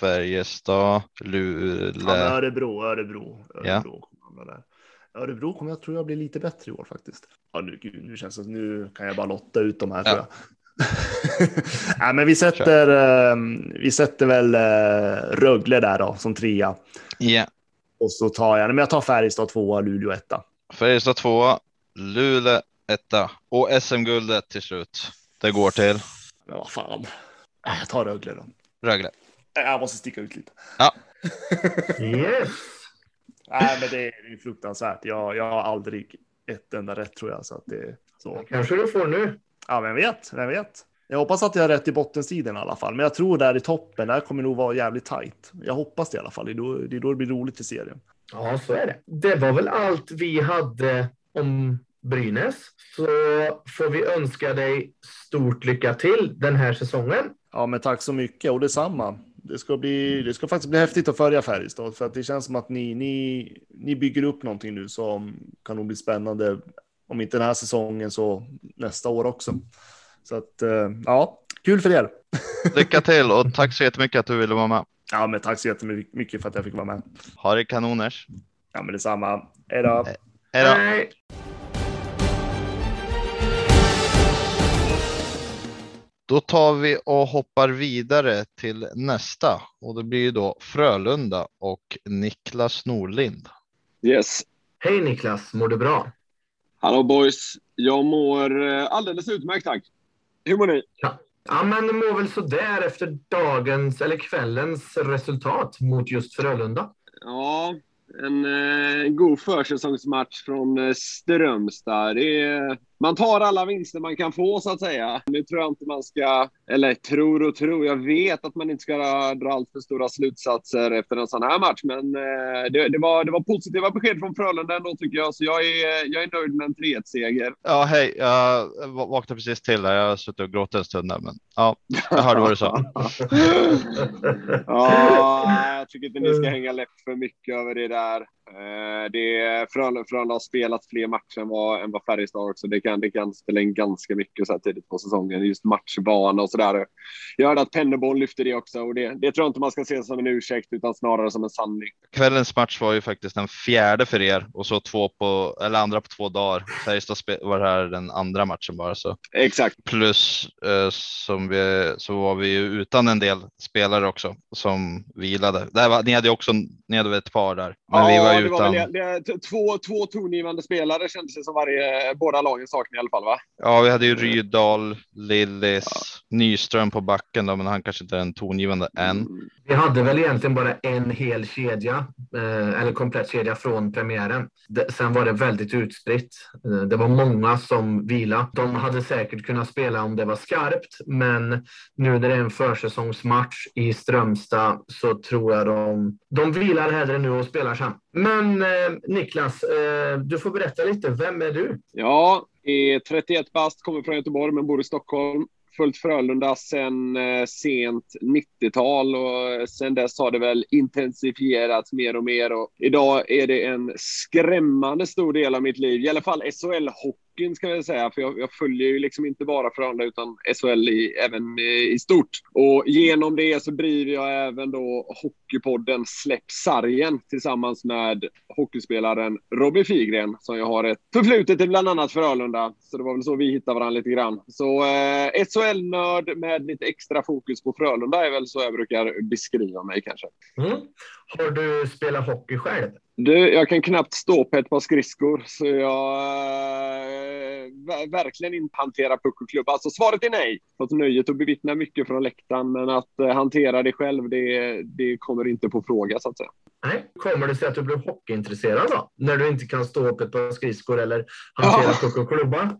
Speaker 1: Färjestad,
Speaker 3: Ja,
Speaker 1: Luleå.
Speaker 3: Örebro, Örebro,
Speaker 1: Ja.
Speaker 3: Örebro. kommer hamna där. Örebro kommer jag tror jag blir lite bättre i år faktiskt. Ja, nu, gud, nu känns det som nu kan jag bara lotta ut de här
Speaker 1: Ja.
Speaker 3: tror jag. Nej, men vi sätter, eh, vi sätter väl eh, Rögle där då som trea.
Speaker 1: Ja.
Speaker 3: Och så tar jag, men jag tar Färjestad tvåa, Luleå etta.
Speaker 1: Färjestad tvåa, Luleå etta och SM-guldet till slut. Det går till
Speaker 3: Men vad fan. Jag tar Rögle då.
Speaker 1: Rögle.
Speaker 3: Jag måste sticka ut lite.
Speaker 4: Yes.
Speaker 3: Nej, men det är ju fruktansvärt. Jag, jag har aldrig ett enda rätt tror jag. Så att det, så.
Speaker 4: Kanske du får nu.
Speaker 3: Ja, vem vet, vem vet. Jag hoppas att jag har rätt i bottenstriden i alla fall. Men jag tror där i toppen, där kommer nog vara jävligt tajt. Jag hoppas det i alla fall. Det är då det, är då det blir roligt i serien.
Speaker 4: Ja, så är det. Det var väl allt vi hade om Brynäs. Så får vi önska dig stort lycka till den här säsongen.
Speaker 3: Ja, men tack så mycket och detsamma. Det ska, bli, det ska faktiskt bli häftigt att följa Färjestad för att det känns som att ni, ni, ni bygger upp någonting nu som kan nog bli spännande. Om inte den här säsongen så nästa år också. Så att eh, ja, kul för er.
Speaker 1: Lycka till och tack så jättemycket att du ville vara med.
Speaker 3: Ja, men tack så jättemycket för att jag fick vara med.
Speaker 1: Ha det kanoners.
Speaker 3: Ja, men detsamma. Hej då.
Speaker 1: Hej då.
Speaker 4: Hej.
Speaker 1: Då tar vi och hoppar vidare till nästa och det blir ju då Frölunda och Niklas Norlind.
Speaker 5: Yes.
Speaker 4: Hej Niklas, mår du bra?
Speaker 5: Hallå boys. Jag mår eh, alldeles utmärkt tack. Hur mår ni?
Speaker 4: Ja, men det mår väl sådär efter dagens eller kvällens resultat mot just Frölunda.
Speaker 5: Ja, en eh, god försäsongsmatch från eh, Strömstad. Det är, man tar alla vinster man kan få så att säga. Nu tror jag inte man ska, eller tror och tror, jag vet att man inte ska dra allt för stora slutsatser efter en sån här match. Men eh, det, det, var, det var positiva besked från Frölunda ändå tycker jag, så jag är, jag är nöjd med en 3-1-seger.
Speaker 1: Ja, hej, jag va- vaknade precis till där. Jag har suttit och gråtit en stund där, men ja, jag hörde vad du sa.
Speaker 5: ja, jag tycker inte ni ska hänga läpp för mycket över det där. Eh, Det Frölunda Frölunda har spelat fler matcher än vad, än vad Färjestad också. Det kan, det kan spela in ganska mycket så här tidigt på säsongen. Just matchbana och sådär. Jag hörde att Pennerboll lyfte det också och det, det tror jag inte man ska se som en ursäkt utan snarare som en sanning.
Speaker 1: Kvällens match var ju faktiskt den fjärde för er och så två på, eller andra på två dagar. Färjestad var här den andra matchen bara så.
Speaker 5: Exakt.
Speaker 1: Plus eh, som vi, så var vi ju utan en del spelare också som vilade. Där var, ni hade ju också, ni hade ett par där. Men vi var ju
Speaker 5: det var väl det, två, två tongivande spelare kändes det som varje, båda lagen saknade i alla fall va?
Speaker 1: Ja, vi hade ju Rydahl, Lillis, ja. Nyström på backen då, men han kanske inte är en tongivande än. Mm.
Speaker 4: Vi hade väl egentligen bara en hel kedja, eh, eller komplett kedja från premiären. sen var det väldigt utspritt. Eh, det var många som vila. De hade säkert kunnat spela om det var skarpt, men nu när det är en försäsongsmatch i Strömstad så tror jag de, de vilar hellre nu och spelar sen. Men eh, Niklas, eh, du får berätta lite. Vem är du?
Speaker 5: Ja, är 31 bast, kommer från Göteborg men bor i Stockholm följt Frölunda sedan eh, sent 90-tal och eh, sedan dess har det väl intensifierats mer och mer och idag är det en skrämmande stor del av mitt liv, i alla fall SHL-hockey hockeyn ska jag säga, för jag, jag, följer ju liksom inte bara Frölunda utan SHL i, även i, i, stort. Och genom det så driver jag även då Hockeypodden Släpp sargen tillsammans med hockeyspelaren Robin Figren som jag har ett förflutet i bland annat Frölunda. Så det var väl så vi hittade varandra lite grann. Så eh, SHL-nörd med lite extra fokus på Frölunda är väl så jag brukar beskriva mig kanske. Mm.
Speaker 4: Har du spelat hockey själv?
Speaker 5: Du, jag kan knappt stå på ett par skridskor, så jag äh, verkligen inte hantera puck och klubb. Alltså svaret är nej. Fått nöjet att bevittna mycket från läktaren, men att äh, hantera det själv, det, det kommer inte på fråga så att säga.
Speaker 4: Nej, kommer det sig att du blev hockeyintresserad då? När du inte kan stå på ett par skridskor eller hantera ja. puck och klubba?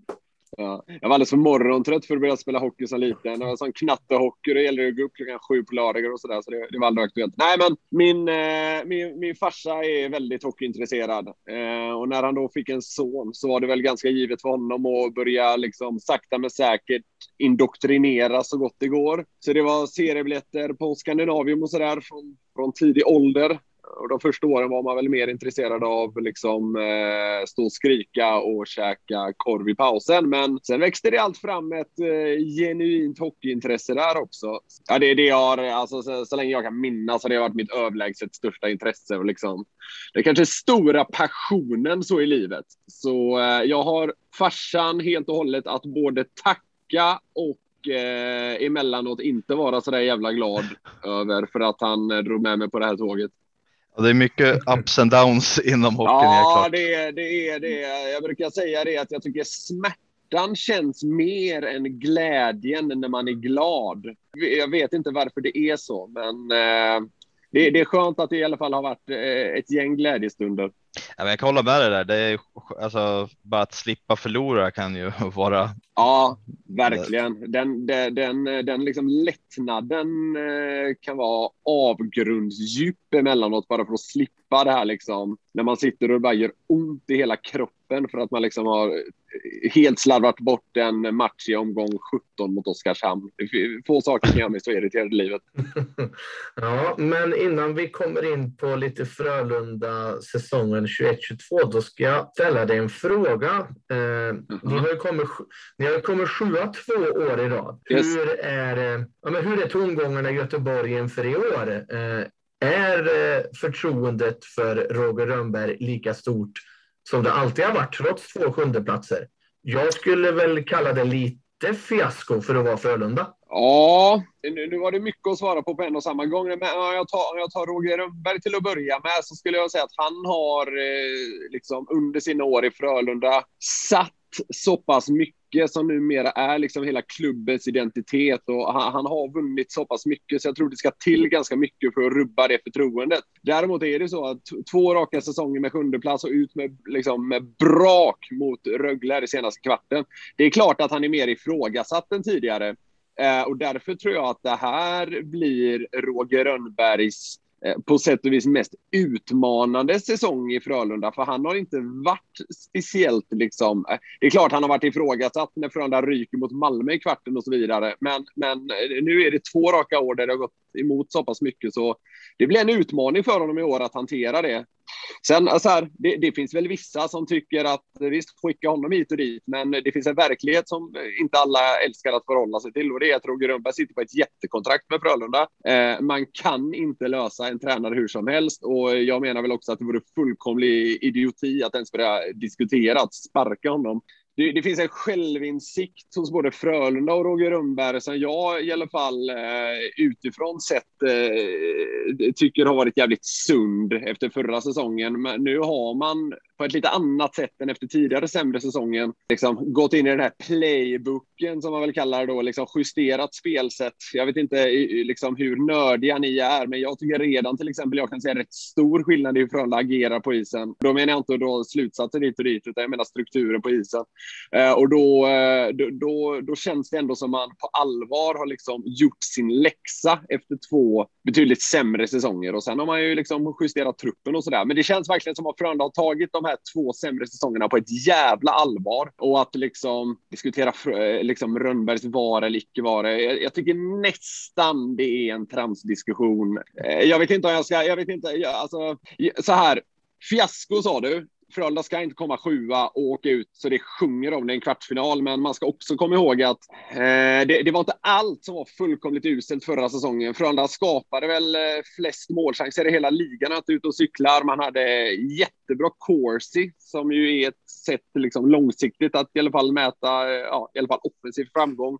Speaker 5: Ja, jag var alldeles för morgontrött för att börja spela hockey som liten. Det var sån knattehockey. Det gällde att gå upp klockan sju på lördagar och sådär. Så det, det var aldrig aktuellt. Nej, men min, eh, min, min farsa är väldigt hockeyintresserad. Eh, och när han då fick en son så var det väl ganska givet för honom att börja liksom sakta men säkert indoktrinera så gott det går. Så det var seriebiljetter på Skandinavium och sådär från, från tidig ålder. Och de första åren var man väl mer intresserad av liksom eh, stå och skrika och käka korv i pausen. Men sen växte det allt fram ett eh, genuint hockeyintresse där också. Ja, det är det jag har, alltså så, så, länge jag kan minnas har det varit mitt överlägset största intresse. Och liksom, det kanske stora passionen så i livet. Så eh, jag har farsan helt och hållet att både tacka och eh, emellanåt inte vara så där jävla glad över för att han eh, drog med mig på det här tåget.
Speaker 1: Och det är mycket ups and downs inom hockeyn.
Speaker 5: Ja, det är, det är det. Jag brukar säga det att jag tycker smärtan känns mer än glädjen när man är glad. Jag vet inte varför det är så, men eh, det, det, är skönt att det i alla fall har varit eh, ett gäng glädjestunder.
Speaker 1: Ja, men jag kan hålla med dig där. Det är alltså bara att slippa förlora kan ju vara.
Speaker 5: Ja, verkligen. Den, den, den, den liksom lättnaden eh, kan vara avgrundsdjup emellanåt bara för att slippa det här liksom när man sitter och det bara gör ont i hela kroppen för att man liksom har helt slarvat bort en match i omgång 17 mot Oskarshamn. Få saker kan göra mig så irriterad i livet.
Speaker 4: ja, men innan vi kommer in på lite Frölunda säsongen 21-22, då ska jag ställa dig en fråga. Eh, mm -hmm. ni, har ju kommit, ni har kommit sjua två år i rad. Yes. Hur, är, eh, ja, men hur är tongångarna i Göteborg inför i år? Eh, är eh, förtroendet för Roger Rönnberg lika stort som det alltid har varit, trots två sjundeplatser. Jag skulle väl kalla det lite fiasko för att vara Frölunda.
Speaker 5: Ja, nu, nu var det mycket att svara på på en och samma gång. Men om jag tar, om jag tar Roger Rönnberg till att börja med så skulle jag säga att han har eh, liksom under sina år i Frölunda satt så pass mycket som numera är liksom hela klubbens identitet och han, han, har vunnit så pass mycket så jag tror det ska till ganska mycket för att rubba det förtroendet. Däremot är det så att två raka säsonger med sjunde plats och ut med, liksom, med brak mot Rögle i senaste kvarten. Det är klart att han är mer ifrågasatt än tidigare. Eh, och därför tror jag att det här blir Roger Rönnbergs Eh, på sätt och vis mest utmanande säsong i Frölunda, för han har inte varit speciellt liksom... Eh, det är klart han har varit ifrågasatt när Frölunda ryker mot Malmö i kvarten och så vidare, men, men eh, nu är det två raka år där det har gått emot så pass mycket, så det blir en utmaning för honom i år att hantera det. Sen så här, det, det, finns väl vissa som tycker att visst, skicka honom hit och dit, men det finns en verklighet som inte alla älskar att förhålla sig till och det är att Roger Rönnberg sitter på ett jättekontrakt med Frölunda. Eh, man kan inte lösa en tränare hur som helst och jag menar väl också att det vore fullkomlig idioti att ens börja diskutera att sparka honom det, det, finns en självinsikt hos både Frölunda och Roger Rönnberg som jag i alla fall eh, utifrån sett eh, tycker har varit jävligt sund efter förra säsongen. Men nu har man på ett lite annat sätt än efter tidigare sämre säsongen liksom, gått in i den här playbooken som man väl kallar det då, liksom justerat spelsätt. Jag vet inte liksom, hur nördiga ni är, men jag tycker redan till exempel jag kan säga rätt stor skillnad i hur Frölunda agerar på isen. Då menar jag inte då slutsatser dit och dit, utan jag menar strukturen på isen. Eh, och då, eh, då, då, då, känns det ändå som man på allvar har liksom gjort sin läxa efter två betydligt sämre säsonger. Och sen har man ju liksom justerat truppen och sådär. Men det känns verkligen som att Frölunda har tagit de här två sämre säsongerna på ett jävla allvar. Och att liksom diskutera liksom Rönnbergs vara eller icke vara. Jag, jag, tycker nästan det är en tramsdiskussion. Eh, jag vet inte om jag ska, jag vet inte, alltså så här. Fiasko sa du. Frölunda ska inte komma sjua och åka ut så det sjunger om det i en kvartsfinal. Men man ska också komma ihåg att eh, det, det, var inte allt som var fullkomligt uselt förra säsongen. Frölunda skapade väl eh, flest målchanser i hela ligan att ut och cyklar. Man hade jättebra Corsi som ju är ett sätt liksom, långsiktigt att i alla fall mäta eh, ja, i alla fall offensiv framgång.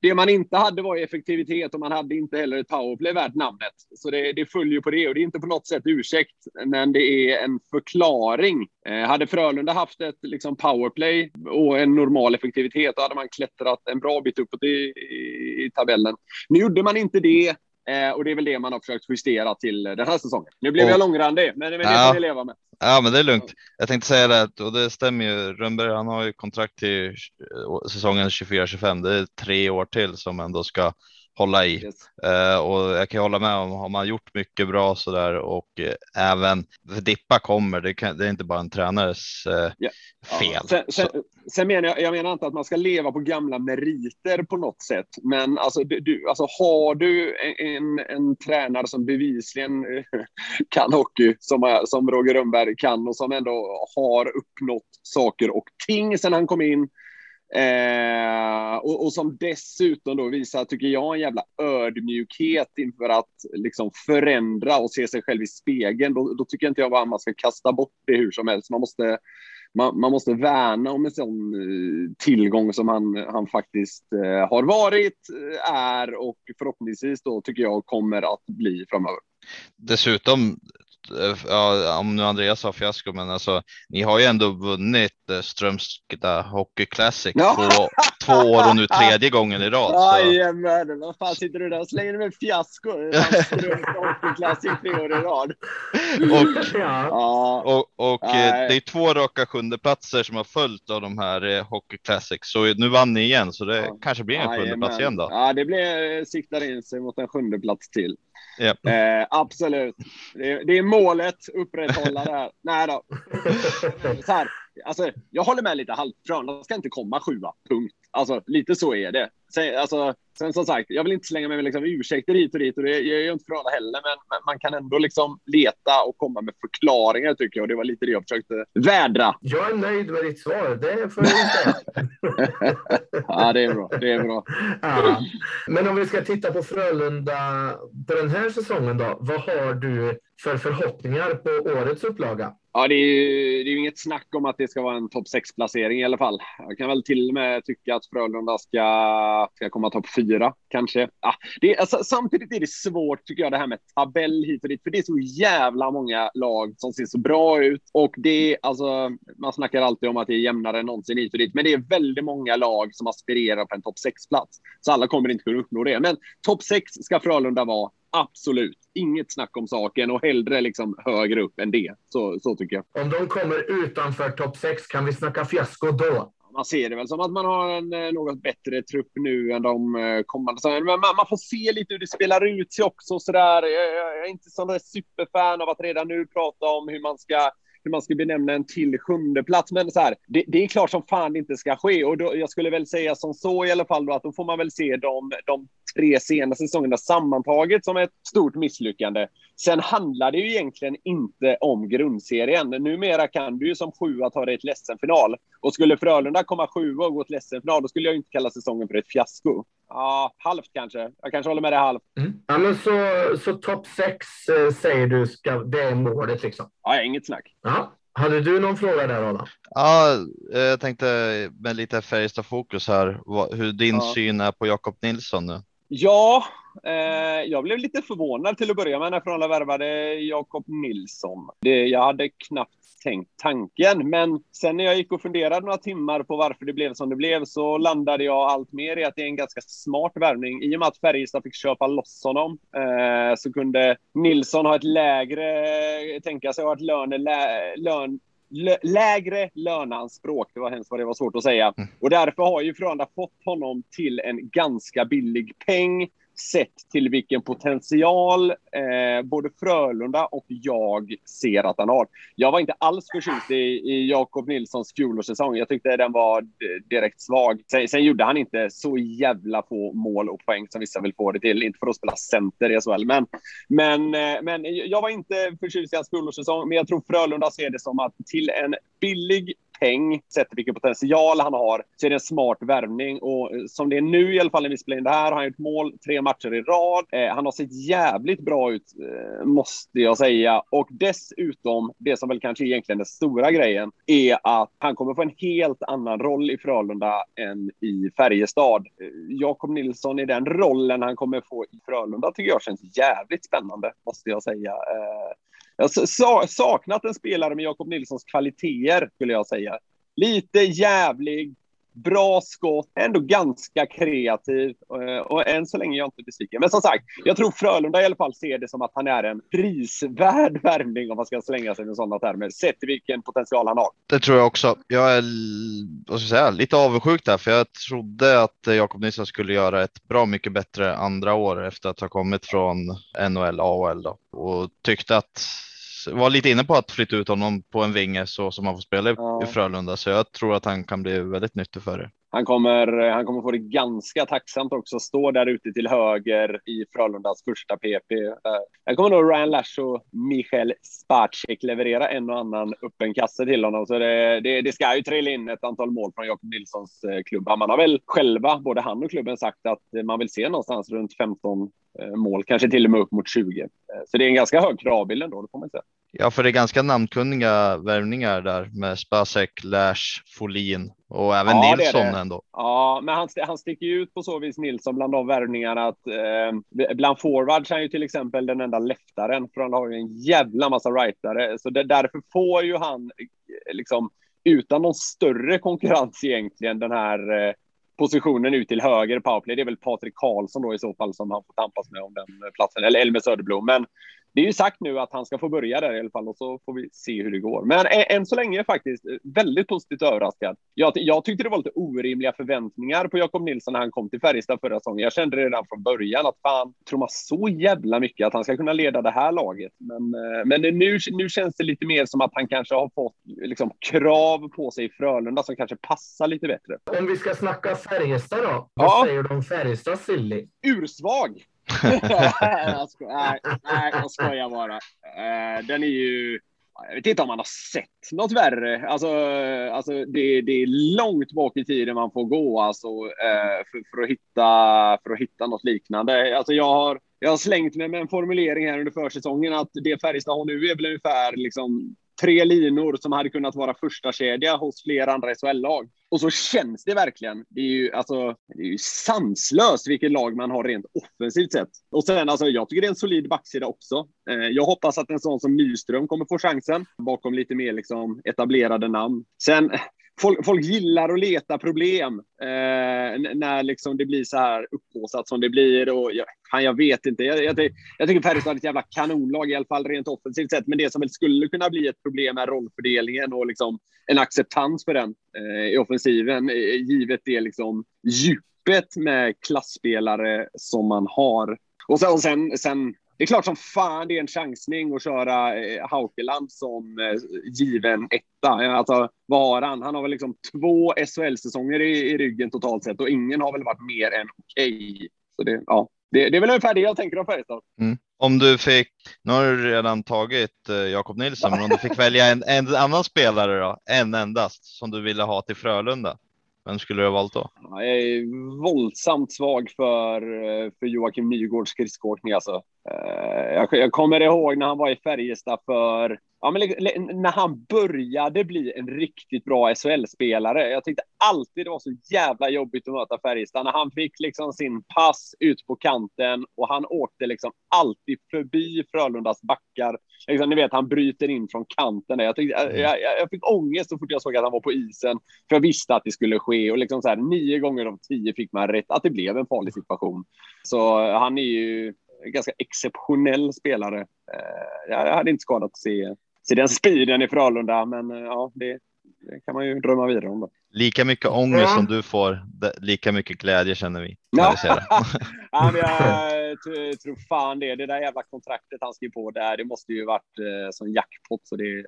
Speaker 5: Det man inte hade var effektivitet och man hade inte heller ett powerplay värt namnet. Så det, det följer på det och det är inte på något sätt ursäkt, men det är en förklaring hade Frölunda haft ett liksom, powerplay och en normal effektivitet, då hade man klättrat en bra bit uppåt i, i, i tabellen. Nu gjorde man inte det. Eh, och det är väl det man har försökt justera till den här säsongen. Nu blev och, jag långrandig, men det är ja, det vi leva med.
Speaker 1: Ja, men det är lugnt. Jag tänkte säga det och det stämmer ju. Rönnberg, han har ju kontrakt till eh, säsongen 24-25. Det är tre år till som ändå ska hålla i. Yes. Uh, och jag kan hålla med om, har man gjort mycket bra så där och uh, även dippa kommer, det, kan, det, är inte bara en tränares uh, yeah. fel. Ja.
Speaker 5: Sen, sen, sen, menar jag, jag menar inte att man ska leva på gamla meriter på något sätt, men alltså, du, alltså har du en, en tränare som bevisligen kan hockey, som, som Roger Rönnberg kan och som ändå har uppnått saker och ting sedan han kom in, Eh, och, och, som dessutom då visar, tycker jag, en jävla ödmjukhet inför att liksom förändra och se sig själv i spegeln. Då, då tycker inte jag bara man ska kasta bort det hur som helst. Man måste, man, man måste värna om en sån eh, tillgång som han, han faktiskt eh, har varit, eh, är och förhoppningsvis då tycker jag kommer att bli framöver.
Speaker 1: Dessutom ja, om nu Andreas sa fiasko, men alltså ni har ju ändå vunnit eh, Strömstad Hockey Classic ja. två, två år och nu tredje gången i rad.
Speaker 5: Jajamän, vad fan sitter du där och slänger med fiasko? Strömstad Hockey Classic tre år i rad.
Speaker 1: och, ja. och, och eh, det är två raka sjundeplatser som har följt av de här Hockey Classic, så nu vann ni igen, så det ja. kanske blir en sjundeplats igen då.
Speaker 5: Ja, det blir siktar in sig mot en sjundeplats till. Yep. Eh, absolut. Det är, det är, målet, upprätthålla det här. Nej då. Så här, alltså, jag håller med lite halvt. Frölunda ska inte komma sjua, punkt. Alltså, lite så är det. Sen, alltså, sen som sagt, jag vill inte slänga mig med liksom ursäkter hit och dit och det gör jag inte Frölunda heller, men man kan ändå liksom leta och komma med förklaringar tycker jag. Och det var lite det jag försökte vädra.
Speaker 4: Jag är nöjd med ditt svar, det får jag säga.
Speaker 5: ja, det är bra. Det är bra.
Speaker 4: Ja. Men om vi ska titta på Frölunda på den här säsongen då. Vad har du för förhoppningar på årets upplaga?
Speaker 5: Ja, det är, ju, det är ju inget snack om att det ska vara en topp 6-placering i alla fall. Jag kan väl till och med tycka att Frölunda ska, ska komma topp 4, kanske. Ja, det, alltså, samtidigt är det svårt, tycker jag, det här med tabell hit och dit, för det är så jävla många lag som ser så bra ut. Och det alltså, man snackar alltid om att det är jämnare än någonsin hit och dit, men det är väldigt många lag som aspirerar på en topp 6-plats. Så alla kommer inte kunna uppnå det. Men topp 6 ska Frölunda vara Absolut, inget snack om saken och hellre liksom högre upp än det. Så, så tycker jag.
Speaker 4: Om de kommer utanför topp 6, kan vi snacka fiasko då?
Speaker 5: Man ser det väl som att man har en eh, något bättre trupp nu än de eh, kommande. Men man, man får se lite hur det spelar ut sig också. Så där. Jag är inte sån superfan av att redan nu prata om hur man ska hur man ska benämna en till sjunde plats. Men så här, det, det, är klart som fan det inte ska ske och då, jag skulle väl säga som så i alla fall då att då får man väl se de, de tre senaste säsongerna sammantaget som ett stort misslyckande. Sen handlar det ju egentligen inte om grundserien. Numera kan du ju som sjua ta dig till SM-final. Och skulle Frölunda komma sjua och gå till SM-final, då skulle jag inte kalla säsongen för ett fiasko. Ja, halvt kanske. Jag kanske håller med dig halvt.
Speaker 4: Mm. Ja, men så, så topp sex eh, säger du ska, det är målet liksom?
Speaker 5: Ja, inget snack.
Speaker 4: Ja. Hade du någon fråga där Adam?
Speaker 1: Ja, eh, jag tänkte med lite Färjestad fokus här, hur din ja. syn är på Jakob Nilsson nu?
Speaker 5: Ja, eh, jag blev lite förvånad till att börja med när Frölunda värvade Jakob Nilsson. Det, jag hade knappt tänkt tanken. Men sen när jag gick och funderade några timmar på varför det blev som det blev så landade jag allt mer i att det är en ganska smart värvning. I och med att Färjestad fick köpa loss honom eh, så kunde Nilsson ha ett lägre, tänka sig ha ett lönelä... lön, lägre löneanspråk. Det var hemskt vad det var svårt att säga. Mm. Och därför har ju Frölunda fått honom till en ganska billig peng sett till vilken potential eh, både Frölunda och jag ser att han har. Jag var inte alls förtjust i, i Jakob Nilssons fjolårssäsong. Jag tyckte den var direkt svag. Sen, sen, gjorde han inte så jävla få mål och poäng som vissa vill få det till. Inte för att spela center i SHL, men, men, eh, men jag var inte förtjust i hans fjolårssäsong. Men jag tror Frölunda ser det som att till en billig peng, sett vilken potential han har, så är det en smart värvning. Och eh, som det är nu i alla fall när vi spelar in det här, har han gjort mål tre matcher i rad. Eh, han har sett jävligt bra ut, eh, måste jag säga. Och dessutom, det som väl kanske är egentligen den stora grejen, är att han kommer få en helt annan roll i Frölunda än i Färjestad. Eh, Jakob Nilsson i den rollen han kommer få i Frölunda tycker jag känns jävligt spännande, måste jag säga. Eh, jag har saknat en spelare med Jakob Nilssons kvaliteter, skulle jag säga. Lite jävlig, bra skott, ändå ganska kreativ eh, och än så länge är jag inte besviken. Men som sagt, jag tror Frölunda i alla fall ser det som att han är en prisvärd värvning om man ska slänga sig med sådana termer, sett vilken potential han har.
Speaker 1: Det tror jag också. Jag är vad ska jag säga, lite avundsjuk där, för jag trodde att Jakob Nilsson skulle göra ett bra mycket bättre andra år efter att ha kommit från NHL, AHL då, och tyckte att var lite inne på att flytta ut honom på en vinge så som han får spela ja. i Frölunda, så jag tror att han kan bli väldigt nyttig för er.
Speaker 5: Han kommer, han kommer få det ganska tacksamt också, stå där ute till höger i Frölundas första PP. Jag kommer nog Ryan Lash och Michael Spacek leverera en och annan öppen kasse till honom, så det, det, det, ska ju trilla in ett antal mål från Jakob Nilssons eh, klubb. Man har väl själva, både han och klubben, sagt att man vill se någonstans runt 15 eh, mål, kanske till och med upp mot 20. Eh, så det är en ganska hög kravbild ändå, det får man säga.
Speaker 1: Ja, för det är ganska namnkunniga värvningar där med Spacek, Lash, Folin och även ja, Nilsson det det. ändå.
Speaker 5: Ja, men han, han sticker ju ut på så vis Nilsson bland de värvningarna att eh, bland forwards är han ju till exempel den enda leftaren för han har ju en jävla massa rightare. Så det, därför får ju han eh, liksom utan någon större konkurrens egentligen den här eh, positionen ut till höger powerplay. Det är väl Patrik Karlsson då i så fall som han får tampas med om den platsen eller Elmer Söderblom. Men det är ju sagt nu att han ska få börja där i alla fall och så får vi se hur det går. Men än så länge faktiskt väldigt positivt överraskad. Jag, jag tyckte det var lite orimliga förväntningar på Jakob Nilsson när han kom till Färjestad förra säsongen. Jag kände redan från början att fan, tror man så jävla mycket att han ska kunna leda det här laget. Men, eh, men nu, nu känns det lite mer som att han kanske har fått liksom, krav på sig i Frölunda som kanske passar lite bättre.
Speaker 4: Om vi ska snacka Färjestad då? Vad ja. säger du om Färjestad silly?
Speaker 5: Ursvag! jag sko- nej, nej, jag skojar bara. Uh, den är ju... Jag vet inte om man har sett något värre. Alltså, alltså det, det är långt bak i tiden man får gå alltså, uh, för, för, att hitta, för att hitta något liknande. Alltså, jag, har, jag har slängt mig med en formulering här under försäsongen att det Färjestad har nu är väl ungefär liksom, tre linor som hade kunnat vara första kedja hos flera andra SHL-lag. Och så känns det verkligen. Det är ju, alltså, det är ju sanslöst vilket lag man har rent offensivt sett. Och sen, alltså, jag tycker det är en solid backsida också. Eh, jag hoppas att en sån som Nyström kommer få chansen bakom lite mer liksom, etablerade namn. Sen, folk, folk gillar att leta problem eh, när liksom det blir så här upphaussat som det blir. Och, jag, fan, jag vet inte. Jag, jag, jag tycker Färjestad är ett jävla kanonlag i alla fall rent offensivt sett. Men det som väl skulle kunna bli ett problem är rollfördelningen och liksom en acceptans för den eh, i offensiven, eh, givet det liksom djupet med klassspelare som man har. Och sen, och sen, sen det är klart som fan det är en chansning att köra eh, Haukeland som eh, given etta. Alltså, vad har han? Han har väl liksom två SHL-säsonger i, i, ryggen totalt sett och ingen har väl varit mer än okej. Okay. Så det, ja, det, det, är väl ungefär det jag tänker om Färjestad.
Speaker 1: Mm. Om du fick, nu har du redan tagit eh, Jakob Nilsson, men om du fick välja en, en annan spelare då, en endast, som du ville ha till Frölunda, vem skulle du ha valt då?
Speaker 5: Jag är våldsamt svag för, för Joakim Nygårds skridskoåkning alltså. Eh, jag, kommer ihåg när han var i Färjestad för Ja, men när han började bli en riktigt bra SHL-spelare. Jag tyckte alltid det var så jävla jobbigt att möta Färjestad. När han fick liksom sin pass ut på kanten och han åkte liksom alltid förbi Frölundas backar. Liksom, ni vet, han bryter in från kanten. Jag, tyckte, jag, jag, jag, fick ångest så fort jag såg att han var på isen. För jag visste att det skulle ske. Och liksom så här, nio gånger av tio fick man rätt att det blev en farlig situation. Så han är ju ganska exceptionell spelare. Eh, jag hade inte skadat att se se den speeden i Frölunda. Men eh, ja, det, det, kan man ju drömma vidare om. Då.
Speaker 1: Lika mycket ångest ja. som du får, lika mycket glädje känner vi.
Speaker 5: Ja. Ja, jag tror fan det. Det där jävla kontraktet han skrev på där, det måste ju varit eh, som jackpot så det,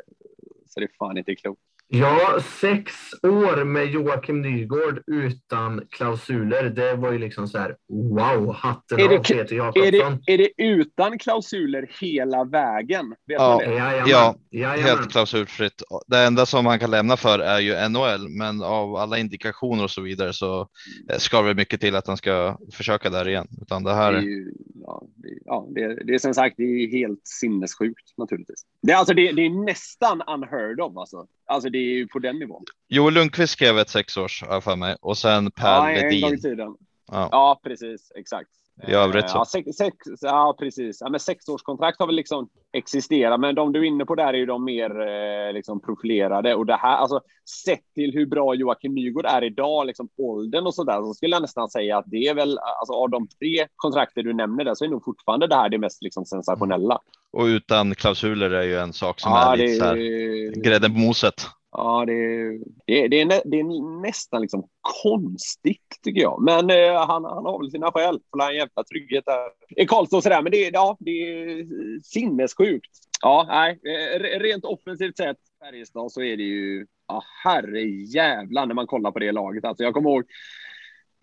Speaker 5: så det är fan inte klokt.
Speaker 4: Ja, sex år med Joakim Nygård utan klausuler. Det var ju liksom så här, wow, hatten är det, av Peter Jakobsson.
Speaker 5: Är det, är det utan klausuler hela vägen? Vet
Speaker 1: ja, ja, ja helt klausulfritt. Det enda som han kan lämna för är ju NHL, men av alla indikationer och så vidare så eh, ska det mycket till att han ska försöka där igen. Utan det här...
Speaker 5: Det är, ju, ja, det, ja, det, det är som sagt, det är helt sinnessjukt naturligtvis. Det är alltså, det, det är nästan unheard of alltså. Alltså det är ju på den nivån.
Speaker 1: Joel Lundqvist skrev ett sexårs för mig och sen Per ja, Ledin. En gång i
Speaker 5: tiden. Ja. ja, precis. Exakt.
Speaker 1: I övrigt så.
Speaker 5: Ja, sex, sex, ja precis. Ja, men sexårskontrakt har väl liksom existerat, men de du är inne på där är ju de mer eh, liksom profilerade och det här, alltså sett till hur bra Joakim Nygård är idag, liksom åldern och så där, så skulle jag nästan säga att det är väl, alltså av de tre kontrakter du nämner där så är nog fortfarande det här det mest liksom sensationella.
Speaker 1: Och utan klausuler är ju en sak som ja, är lite det... så här, grädden på moset.
Speaker 5: Ja, det, det, det, är, nä, det är nästan liksom konstigt tycker jag. Men eh, han, han har väl sina skäl. För en jävla trygghet där i Karlstad och sådär. Men det, ja, det är sinnessjukt. Ja, nej, eh, rent offensivt sett Färjestad så är det ju, ja herre jävlar när man kollar på det laget. Alltså jag kommer ihåg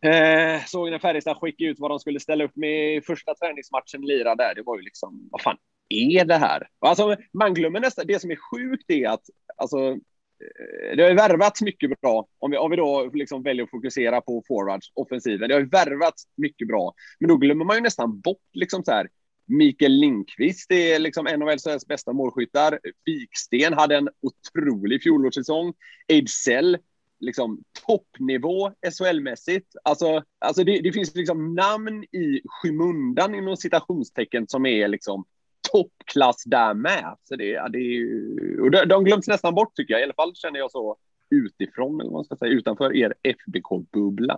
Speaker 5: Eh, såg när Färjestad skickade ut vad de skulle ställa upp med i första träningsmatchen lira där. Det var ju liksom, vad fan är det här? Alltså, man glömmer nästan, det som är sjukt är att alltså, eh, det har ju värvats mycket bra, om vi, om vi då liksom väljer att fokusera på forwards, offensiven. Det har ju värvats mycket bra, men då glömmer man ju nästan bort liksom så här. Mikael Lindqvist är liksom en av SHLs bästa målskyttar. Viksten hade en otrolig fjolårssäsong. Ejdsell, liksom toppnivå SHL-mässigt. Alltså, alltså det, det, finns liksom namn i skymundan inom citationstecken som är liksom toppklass där med. Så det, ja, det är ju, och de, de glöms nästan bort tycker jag. I alla fall känner jag så utifrån, eller vad man ska säga, utanför er FBK-bubbla.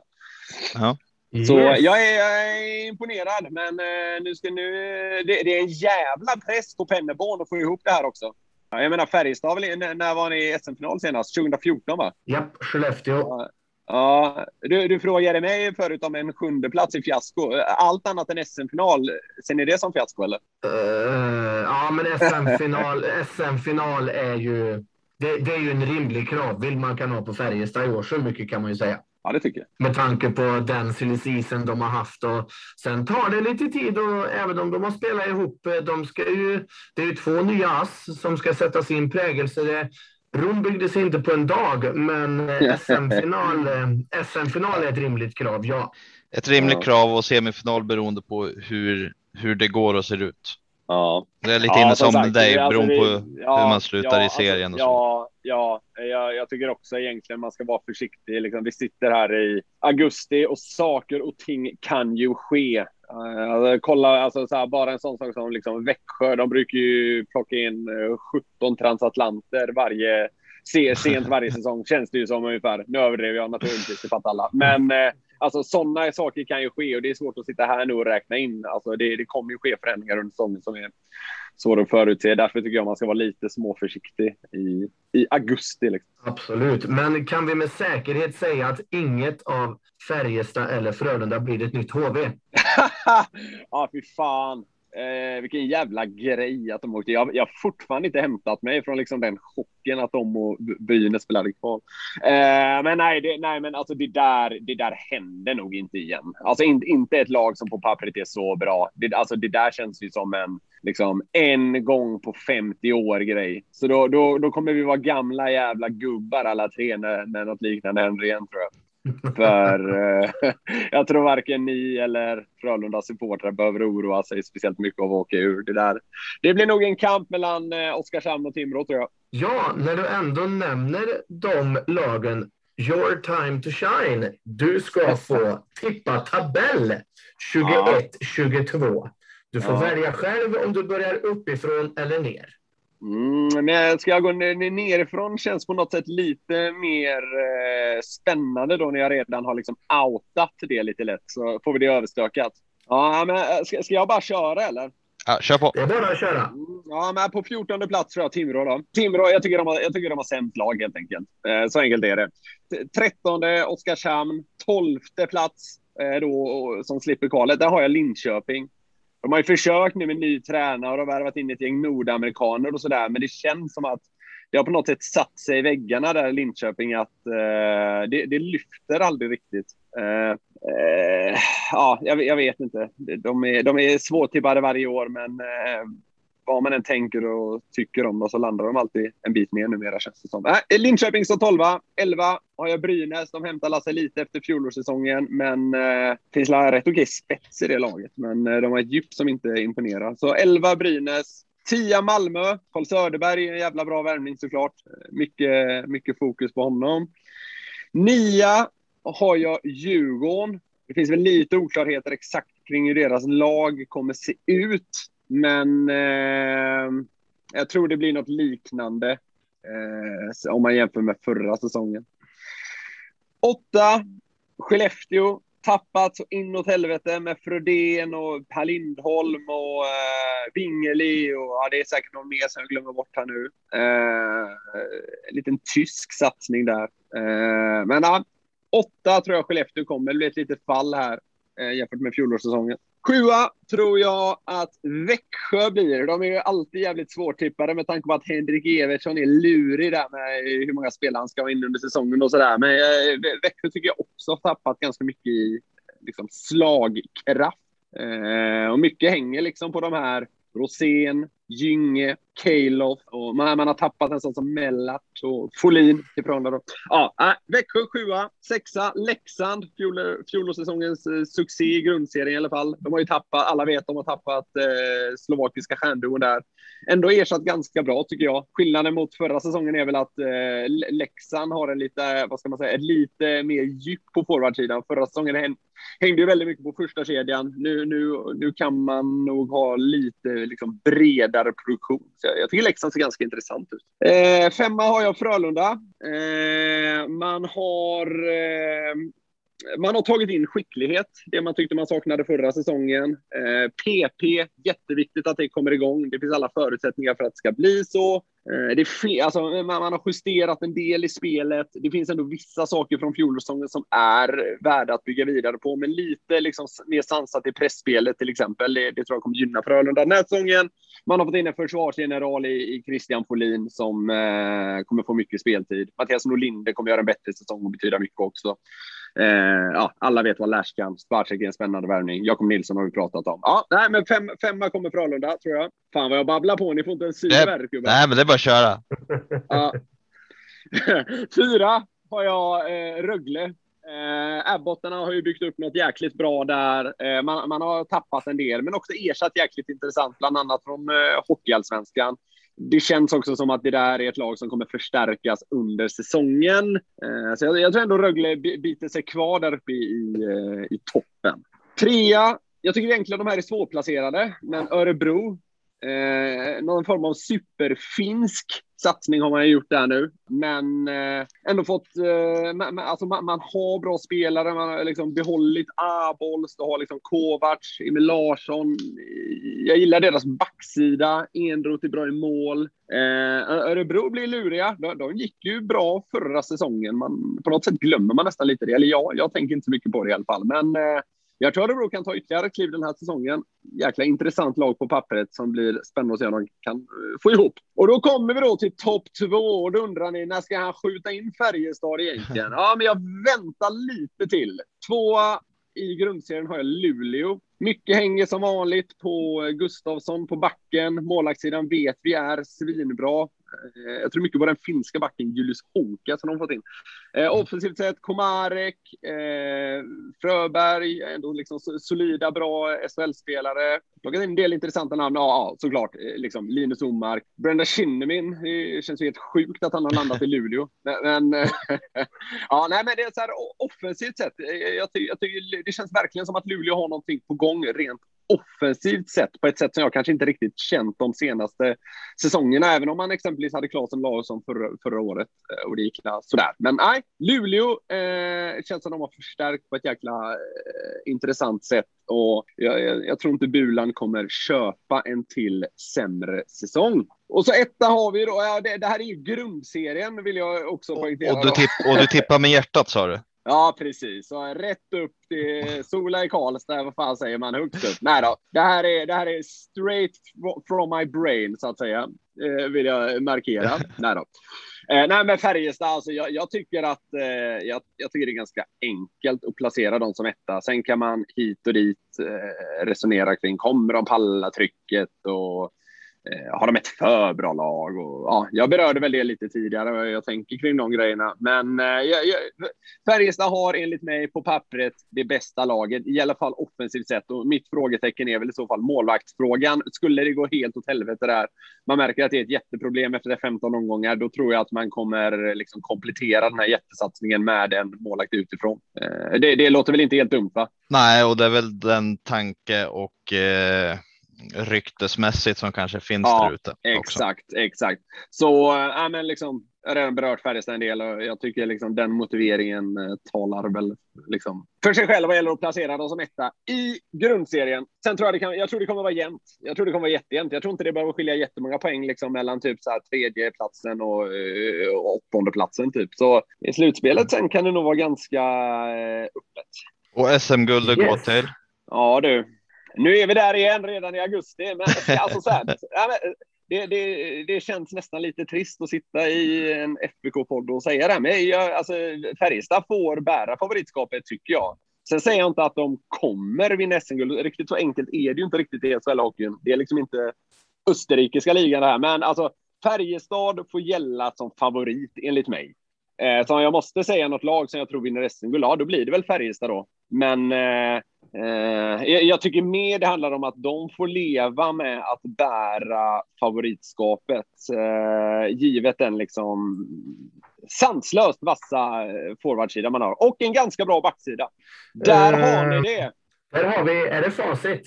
Speaker 1: Ja.
Speaker 5: Så yes. jag, är, jag, är, imponerad, men eh, nu ska nu, det, det, är en jävla press på Pennerborn att få ihop det här också. Jag menar Färjestad, när, när var ni i SM-final senast? 2014 va?
Speaker 4: Japp, Skellefteå. Ja,
Speaker 5: Ja, du, du frågade mig förut om en sjunde plats i fiasko. Allt annat än SM-final, ser ni det som fiasko eller?
Speaker 4: Uh, ja, men SM-final SM-final är ju det, det, är ju en rimlig kravbild man kan ha på Färjestad i år. Så mycket kan man ju säga.
Speaker 5: Ja, det tycker jag.
Speaker 4: Med tanke på den silly de har haft. Och sen tar det lite tid och även om de har spelat ihop. Eh, de ska ju, det är ju två nya ass som ska sätta sin prägel. Så det, Rom byggdes inte på en dag, men SM-final eh, SM är ett rimligt krav, ja.
Speaker 1: Ett rimligt ja. krav och semifinal beroende på hur, hur det går och ser ut.
Speaker 5: Ja.
Speaker 1: Det är lite ja, inne som sagt, dig, alltså, beroende på ja, hur man slutar ja, i serien.
Speaker 5: Alltså, ja, ja jag, jag, tycker också egentligen man ska vara försiktig. Liksom, vi sitter här i augusti och saker och ting kan ju ske. Uh, alltså, kolla, alltså, så här, bara en sån sak som liksom, Växjö, de brukar ju plocka in uh, eh, 17 transatlanter varje se, sent varje säsong, känns det ju som ungefär. Nu överdrev jag naturligtvis, det fattar alla. Men uh, alltså, sådana saker kan ju ske och det är svårt att sitta här nu och räkna in. Alltså, det, det kommer ju ske förändringar under säsongen som är svåra att förutse. Därför tycker jag man ska vara lite småförsiktig i, i augusti. Liksom.
Speaker 4: Absolut, men kan vi med säkerhet säga att inget av Färjestad eller Frölunda blir ett nytt HV?
Speaker 5: ja, fy fan. Eh, vilken jävla grej att de åkte. Jag, jag har fortfarande inte hämtat mig från liksom den chocken att de och Brynäs spelade kval. Eh, men nej, det, nej, men alltså det där, det där händer nog inte igen. Alltså in, inte ett lag som på pappret är så bra. Det, alltså det där känns ju som en, liksom, en gång på 50 år grej. Så då, då, då kommer vi vara gamla jävla gubbar alla tre när, när något liknande händer igen tror jag. För eh, jag tror varken ni eller Frölunda supportrar behöver oroa sig speciellt mycket av att åka ur det där. Det blir nog en kamp mellan eh, Oskarshamn och Timrå tror jag.
Speaker 4: Ja, när du ändå nämner de lagen, your time to shine. Du ska få tippa tabell 21-22. Du får
Speaker 5: Ja.
Speaker 4: välja själv om du börjar uppifrån eller ner.
Speaker 5: Mm, men ska jag gå ner, nerifrån känns på något sätt lite mer eh, spännande då när jag redan har liksom outat det lite lätt. Så får vi det överstökat. Ja, men eh, ska, ska jag bara köra eller?
Speaker 1: Ja, kör på.
Speaker 4: Det är bara att köra.
Speaker 5: Mm, Ja, men på 14 plats tror jag Timrå då. Timrå, jag tycker de har, jag tycker de har sämst lag helt enkelt. Eh, så enkelt är det. T- 13 Oskarshamn, 12 plats eh, då som slipper kvalet. Där har jag Linköping. De har ju försökt nu med ny tränare och värvat in ett gäng nordamerikaner och sådär, men det känns som att det har på något sätt satt sig i väggarna där i Linköping att eh, det, det lyfter aldrig riktigt. Eh, eh, ja, jag, jag vet inte. De är, de är svårtippade varje år, men eh, vad man än tänker och tycker om dem så landar de alltid en bit ner numera känns det som. Äh, Linköping står 12, 11 har jag Brynäs. De hämtar Lasse lite efter fjolårssäsongen, men eh, finns rätt okej spets i det laget. Men eh, de har ett djup som inte imponerar. Så 11 Brynäs. 10 Malmö. Carl Söderberg är en jävla bra värvning såklart. Eh, mycket, mycket fokus på honom. 9 har jag Djurgården. Det finns väl lite oklarheter exakt kring hur deras lag kommer se ut. Men eh, jag tror det blir något liknande eh, om man jämför med förra säsongen. Åtta, Skellefteå. Tappat så inåt helvete med Frödén och Per Lindholm och eh, Bingeli och ja, det är säkert någon mer som jag glömmer bort här nu. Eh, en liten tysk satsning där. Eh, men ja, åtta tror jag Skellefteå kommer. Det blir ett litet fall här eh, jämfört med fjolårssäsongen. Sjua tror jag att Växjö blir. De är ju alltid jävligt svårtippade med tanke på att Henrik Evertsson är lurig där med hur många spelare han ska ha in under säsongen och sådär. Men eh, Växjö tycker jag också har tappat ganska mycket i liksom, slagkraft. Eh, och mycket hänger liksom på de här Rosén, Gynge, Kejlof och man, man har tappat en sån som Mellart och Folin till Frölunda. då. Ja, äh, Växjö sjua, sexa, Leksand, fjol- fjolårssäsongens eh, succé i grundserien i alla fall. De har ju tappat, alla vet de har tappat eh, slovakiska stjärnduon där. Ändå ersatt ganska bra tycker jag. Skillnaden mot förra säsongen är väl att eh, Leksand har en lite, vad ska man säga, ett lite mer djup på forwardsidan. Förra säsongen hängde ju väldigt mycket på första kedjan. Nu, nu, nu kan man nog ha lite liksom, bredare produktion. Så jag, jag tycker Leksand ser ganska intressant ut. Eh, femma har jag Frölunda. Eh, man har eh, man har tagit in skicklighet, det man tyckte man saknade förra säsongen. Eh, PP, jätteviktigt att det kommer igång. Det finns alla förutsättningar för att det ska bli så. Eh, det är alltså, man, man har justerat en del i spelet. Det finns ändå vissa saker från fjolårssäsongen som är värda att bygga vidare på, men lite liksom, mer sansat i pressspelet till exempel. Det, det tror jag kommer gynna Frölunda den här säsongen. Man har fått in en försvarsgeneral i, i Christian Folin som eh, kommer få mycket speltid. Mattias Norlinder kommer göra en bättre säsong och betyda mycket också. Eh, ja, alla vet vad Lash kan. Spacek är en spännande värvning. Jakob Nilsson har vi pratat om. Ja, nej, men fem, femma kommer Frölunda, tror jag. Fan vad jag babblar på. Ni får inte en syl
Speaker 1: Nej, men det är bara att köra.
Speaker 5: Ja. Fyra har jag eh, Rögle. Eh, Abbottarna har ju byggt upp något jäkligt bra där. Eh, man, man har tappat en del, men också ersatt jäkligt intressant, bland annat från eh, Hockeyallsvenskan. Det känns också som att det där är ett lag som kommer förstärkas under säsongen. Eh, så jag, jag tror ändå Rögle biter sig kvar där uppe i, i, eh, i toppen. Trea, jag tycker egentligen de här är svårplacerade, men Örebro Eh, någon form av superfinsk satsning har man ju gjort där nu. Men eh, ändå fått... Eh, man, man- alltså man, man har bra spelare. Man har liksom behållit Abols, du har liksom Kovacs, Emil Larsson. Jag gillar deras backsida. Enroth är bra i mål. Eh, Örebro blir luriga. De, de gick ju bra förra säsongen. Man, på något sätt glömmer man nästan lite det. Eller ja, jag tänker inte så mycket på det i alla fall. Men eh, jag tror Örebro kan ta ytterligare kliv den här säsongen. Jäkla intressant lag på pappret som blir spännande att se om de kan eh, få ihop. Och då kommer vi då till topp två och då undrar ni när ska han skjuta in Färjestad egentligen? Ja, men jag väntar lite till. Tvåa i grundserien har jag Luleå. Mycket hänger som vanligt på eh, Gustavsson på backen. Målvaktssidan vet vi är svinbra. Eh, jag tror mycket på den finska backen Julius Honka som de fått in. Eh, mm. offensivt sett Komarek, eh, Fröberg, ändå liksom solida, bra SHL-spelare. Plockat in en del intressanta namn. Ja, såklart. Eh, liksom Linus Omark. Brenda Kinnemin. Det känns helt sjukt att han har landat i Luleå. Men, men ja, nej, men det är så här offensivt sett. Jag, ty jag tycker det känns verkligen som att Luleå har någonting på gång rent offensivt sätt på ett sätt som jag kanske inte riktigt känt de senaste säsongerna, även om man exempelvis hade Claesson Larsson förra, förra året eh, och det gick sådär. Men nej, Luleå eh, känns som de har förstärkt på ett jäkla eh, intressant sätt och jag, jag, jag, tror inte Bulan kommer köpa en till sämre säsong. Och så etta har vi då, ja, det, det här är ju grundserien vill jag också poängtera.
Speaker 1: Och, och, du, tipp, och du tippar med hjärtat sa du?
Speaker 5: Ja, precis. Så rätt upp till Sola i Karlstad, vad fan säger man, högst upp. Nej då, det här är, det här är straight from my brain, så att säga, eh, vill jag markera. nej då. Eh, nej, men Färjestad, alltså, jag, jag tycker att eh, jag, jag, tycker det är ganska enkelt att placera dem som etta. Sen kan man hit och dit eh, resonera kring, kommer de palla trycket och Eh, har de ett för bra lag? Och, ja, jag berörde väl det lite tidigare vad jag tänker kring de grejerna. Men eh, jag, jag, Färjestad har enligt mig på pappret det bästa laget, i alla fall offensivt sett. Och mitt frågetecken är väl i så fall målvaktsfrågan. Skulle det gå helt åt helvete där, man märker att det är ett jätteproblem efter 15 omgångar, då tror jag att man kommer eh, liksom komplettera den här jättesatsningen med en målvakt utifrån. Det, det låter väl inte helt dumt, va?
Speaker 1: Nej, och det är väl den tanke och eh ryktesmässigt som kanske finns ja, där ute.
Speaker 5: Exakt, exakt. Så äh, men liksom, jag har redan berört Färjestad en del och jag tycker liksom den motiveringen eh, talar väl liksom för sig själv vad gäller att placera dem som etta i grundserien. Sen tror jag det kan, jag tror det kommer vara jämnt. Jag tror det kommer vara jättejämnt. Jag tror inte det behöver skilja jättemånga poäng liksom mellan typ så här tredje platsen och, eh, och åttonde platsen typ. Så i slutspelet sen kan det nog vara ganska öppet.
Speaker 1: Och SM-guldet yes. går till?
Speaker 5: Ja du, nu är vi där igen redan i augusti. Men alltså så här, det, det, det känns nästan lite trist att sitta i en FBK-podd och säga det. Men jag, alltså, Färjestad får bära favoritskapet, tycker jag. Sen säger jag inte att de kommer vinna SM-guld. Riktigt så enkelt är det ju inte riktigt i SHL-hockeyn. Det är liksom inte österrikiska ligan det här. Men alltså, Färjestad får gälla som favorit, enligt mig. Eh, så om jag måste säga något lag som jag tror vinner SM-guld, ja, då blir det väl Färjestad då. Men eh, Eh, jag tycker mer det handlar om att de får leva med att bära favoritskapet, eh, givet den liksom sanslöst vassa eh, forwardsida man har och en ganska bra backsida. Där har ni det.
Speaker 4: Där har vi, är det facit?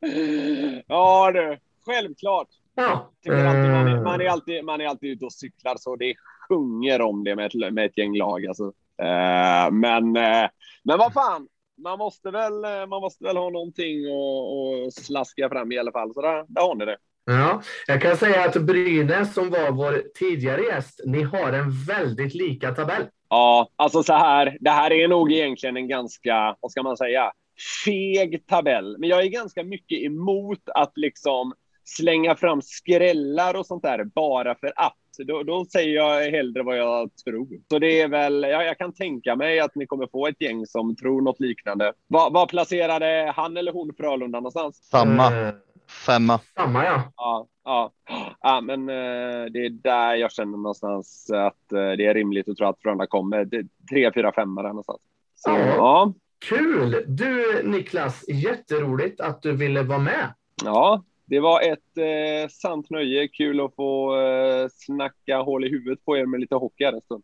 Speaker 5: ja du, självklart. Ja. Alltid, man, är, man, är alltid, man är alltid ute och cyklar så det sjunger om det med ett, med ett gäng lag. Alltså. Men, men vad fan, man måste väl, eh, man måste väl ha någonting att slaska fram i alla fall. Så där, där har ni det.
Speaker 4: Ja, jag kan säga att Brynäs som var vår tidigare gäst, ni har en väldigt lika tabell.
Speaker 5: Ja, alltså så här. Det här är nog egentligen en ganska, vad ska man säga, feg tabell. Men jag är ganska mycket emot att liksom slänga fram skrällar och sånt där bara för att. Då, då säger jag hellre vad jag tror. Så det är väl, ja, jag kan tänka mig att ni kommer få ett gäng som tror något liknande. Var, var placerade han eller hon Frölunda någonstans?
Speaker 1: Samma. Mm. Femma.
Speaker 4: Samma ja.
Speaker 5: Ja, ja. ja men eh, det är där jag känner någonstans att eh, det är rimligt att tro att Frölunda kommer. Tre, fyra, femma där någonstans. Så, ja.
Speaker 4: ja. Kul! Du Niklas, jätteroligt att du ville vara med.
Speaker 5: Ja, det var ett eh, sant nöje. Kul att få eh, snacka hål i huvudet på er med lite hockey här en stund.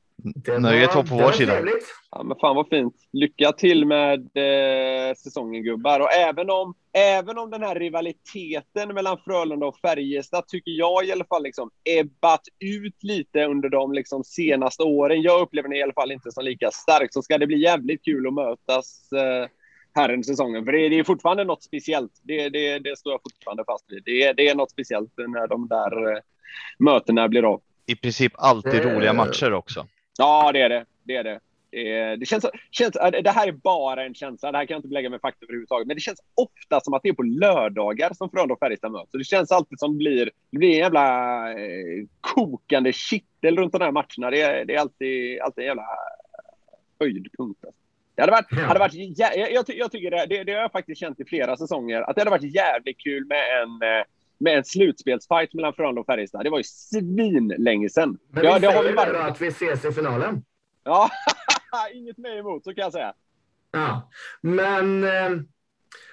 Speaker 1: Nöjet var på vår sida.
Speaker 5: Ja, men fan vad fint. Lycka till med eh, säsongen gubbar. Och även om, även om den här rivaliteten mellan Frölunda och Färjestad tycker jag i alla fall liksom ebbat ut lite under de liksom, senaste åren. Jag upplever den i alla fall inte som lika stark. Så ska det bli jävligt kul att mötas eh, här under säsongen. För det är, det är fortfarande något speciellt. Det, det, det står jag fortfarande fast vid. Det, är, det är något speciellt när de där eh, mötena blir av.
Speaker 1: I princip alltid roliga matcher också.
Speaker 5: Ja, det är det. Det är det. Det, känns, känns, det här är bara en känsla, det här kan jag inte belägga med fakta överhuvudtaget, men det känns ofta som att det är på lördagar som Frölunda och Färjestad möts. Det känns alltid som det blir, det blir en jävla eh, kokande kittel runt de här matcherna. Det är, det är alltid, alltid en jävla höjdpunkt. Alltså. Det hade varit, ja. hade varit jag, jag, jag tycker det, det, det, har jag faktiskt känt i flera säsonger, att det hade varit jävligt kul med en, eh, med en slutspelsfight mellan Frölunda och Färjestad. Det var ju svinlänge sedan.
Speaker 4: Men
Speaker 5: Ja,
Speaker 4: vi
Speaker 5: det har
Speaker 4: säger
Speaker 5: vi
Speaker 4: bara
Speaker 5: varit.
Speaker 4: att vi ses i finalen.
Speaker 5: Ja, inget mig emot, så kan jag säga.
Speaker 4: Ja. Men eh,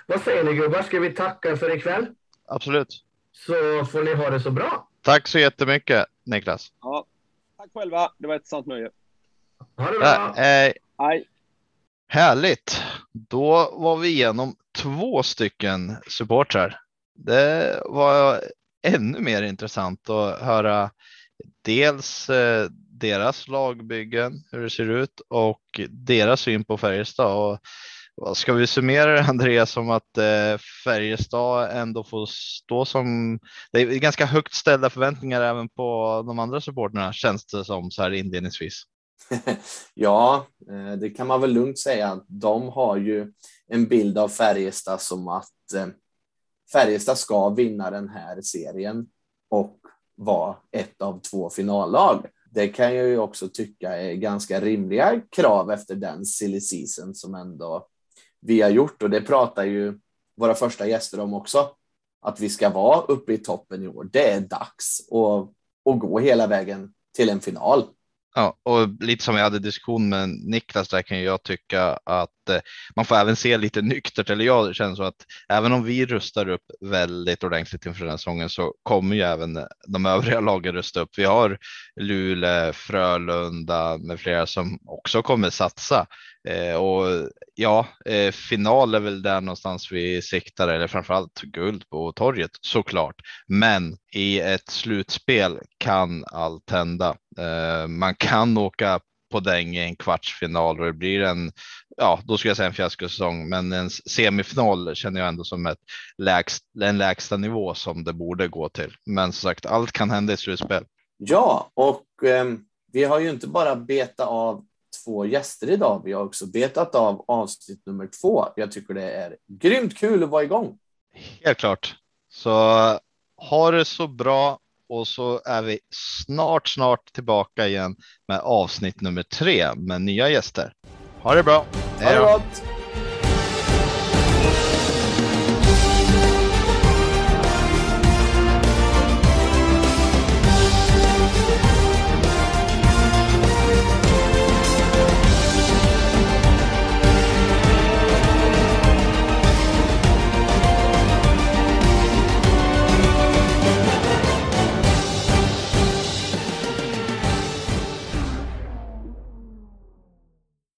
Speaker 4: vad säger ni gubbar? Ska vi tacka för ikväll?
Speaker 1: Absolut.
Speaker 4: Så får ni ha det så bra.
Speaker 1: Tack så jättemycket Niklas.
Speaker 5: Ja. Tack själva. Det var ett sant nöje.
Speaker 4: Ha det bra.
Speaker 1: Ja, eh,
Speaker 5: Hej.
Speaker 1: Härligt. Då var vi igenom två stycken supportrar. Det var ännu mer intressant att höra dels eh, deras lagbyggen, hur det ser ut och deras syn på Färjestad. Och ska vi summera det Andreas som att eh, Färjestad ändå får stå som, det är ganska högt ställda förväntningar även på de andra supporterna känns det som så här inledningsvis.
Speaker 2: ja, eh, det kan man väl lugnt säga. De har ju en bild av Färjestad som att eh, Färjestad ska vinna den här serien och vara ett av två finallag. Det kan jag ju också tycka är ganska rimliga krav efter den silly season som ändå vi har gjort och det pratar ju våra första gäster om också. Att vi ska vara uppe i toppen i år. Det är dags att, att gå hela vägen till en final.
Speaker 1: Ja, och lite som jag hade diskussion med Niklas där kan jag tycka att eh, man får även se lite nyktert, eller jag känner så att även om vi rustar upp väldigt ordentligt inför den här säsongen så kommer ju även eh, de övriga lagen rusta upp. Vi har Luleå, Frölunda med flera som också kommer satsa eh, och ja, final är väl där någonstans vi siktar eller framförallt guld på torget såklart. Men i ett slutspel kan allt hända. Eh, man kan åka på däng i en kvartsfinal och det blir en, ja, då skulle jag säga en fiaskosäsong, men en semifinal känner jag ändå som ett lägst, en lägsta nivå som det borde gå till. Men som sagt, allt kan hända i slutspel.
Speaker 2: Ja, och eh, vi har ju inte bara betat av två gäster idag. Vi har också betat av avsnitt nummer två. Jag tycker det är grymt kul att vara igång.
Speaker 1: Helt klart. Så ha det så bra och så är vi snart, snart tillbaka igen med avsnitt nummer tre med nya gäster. Ha det bra.
Speaker 2: Ha det gott!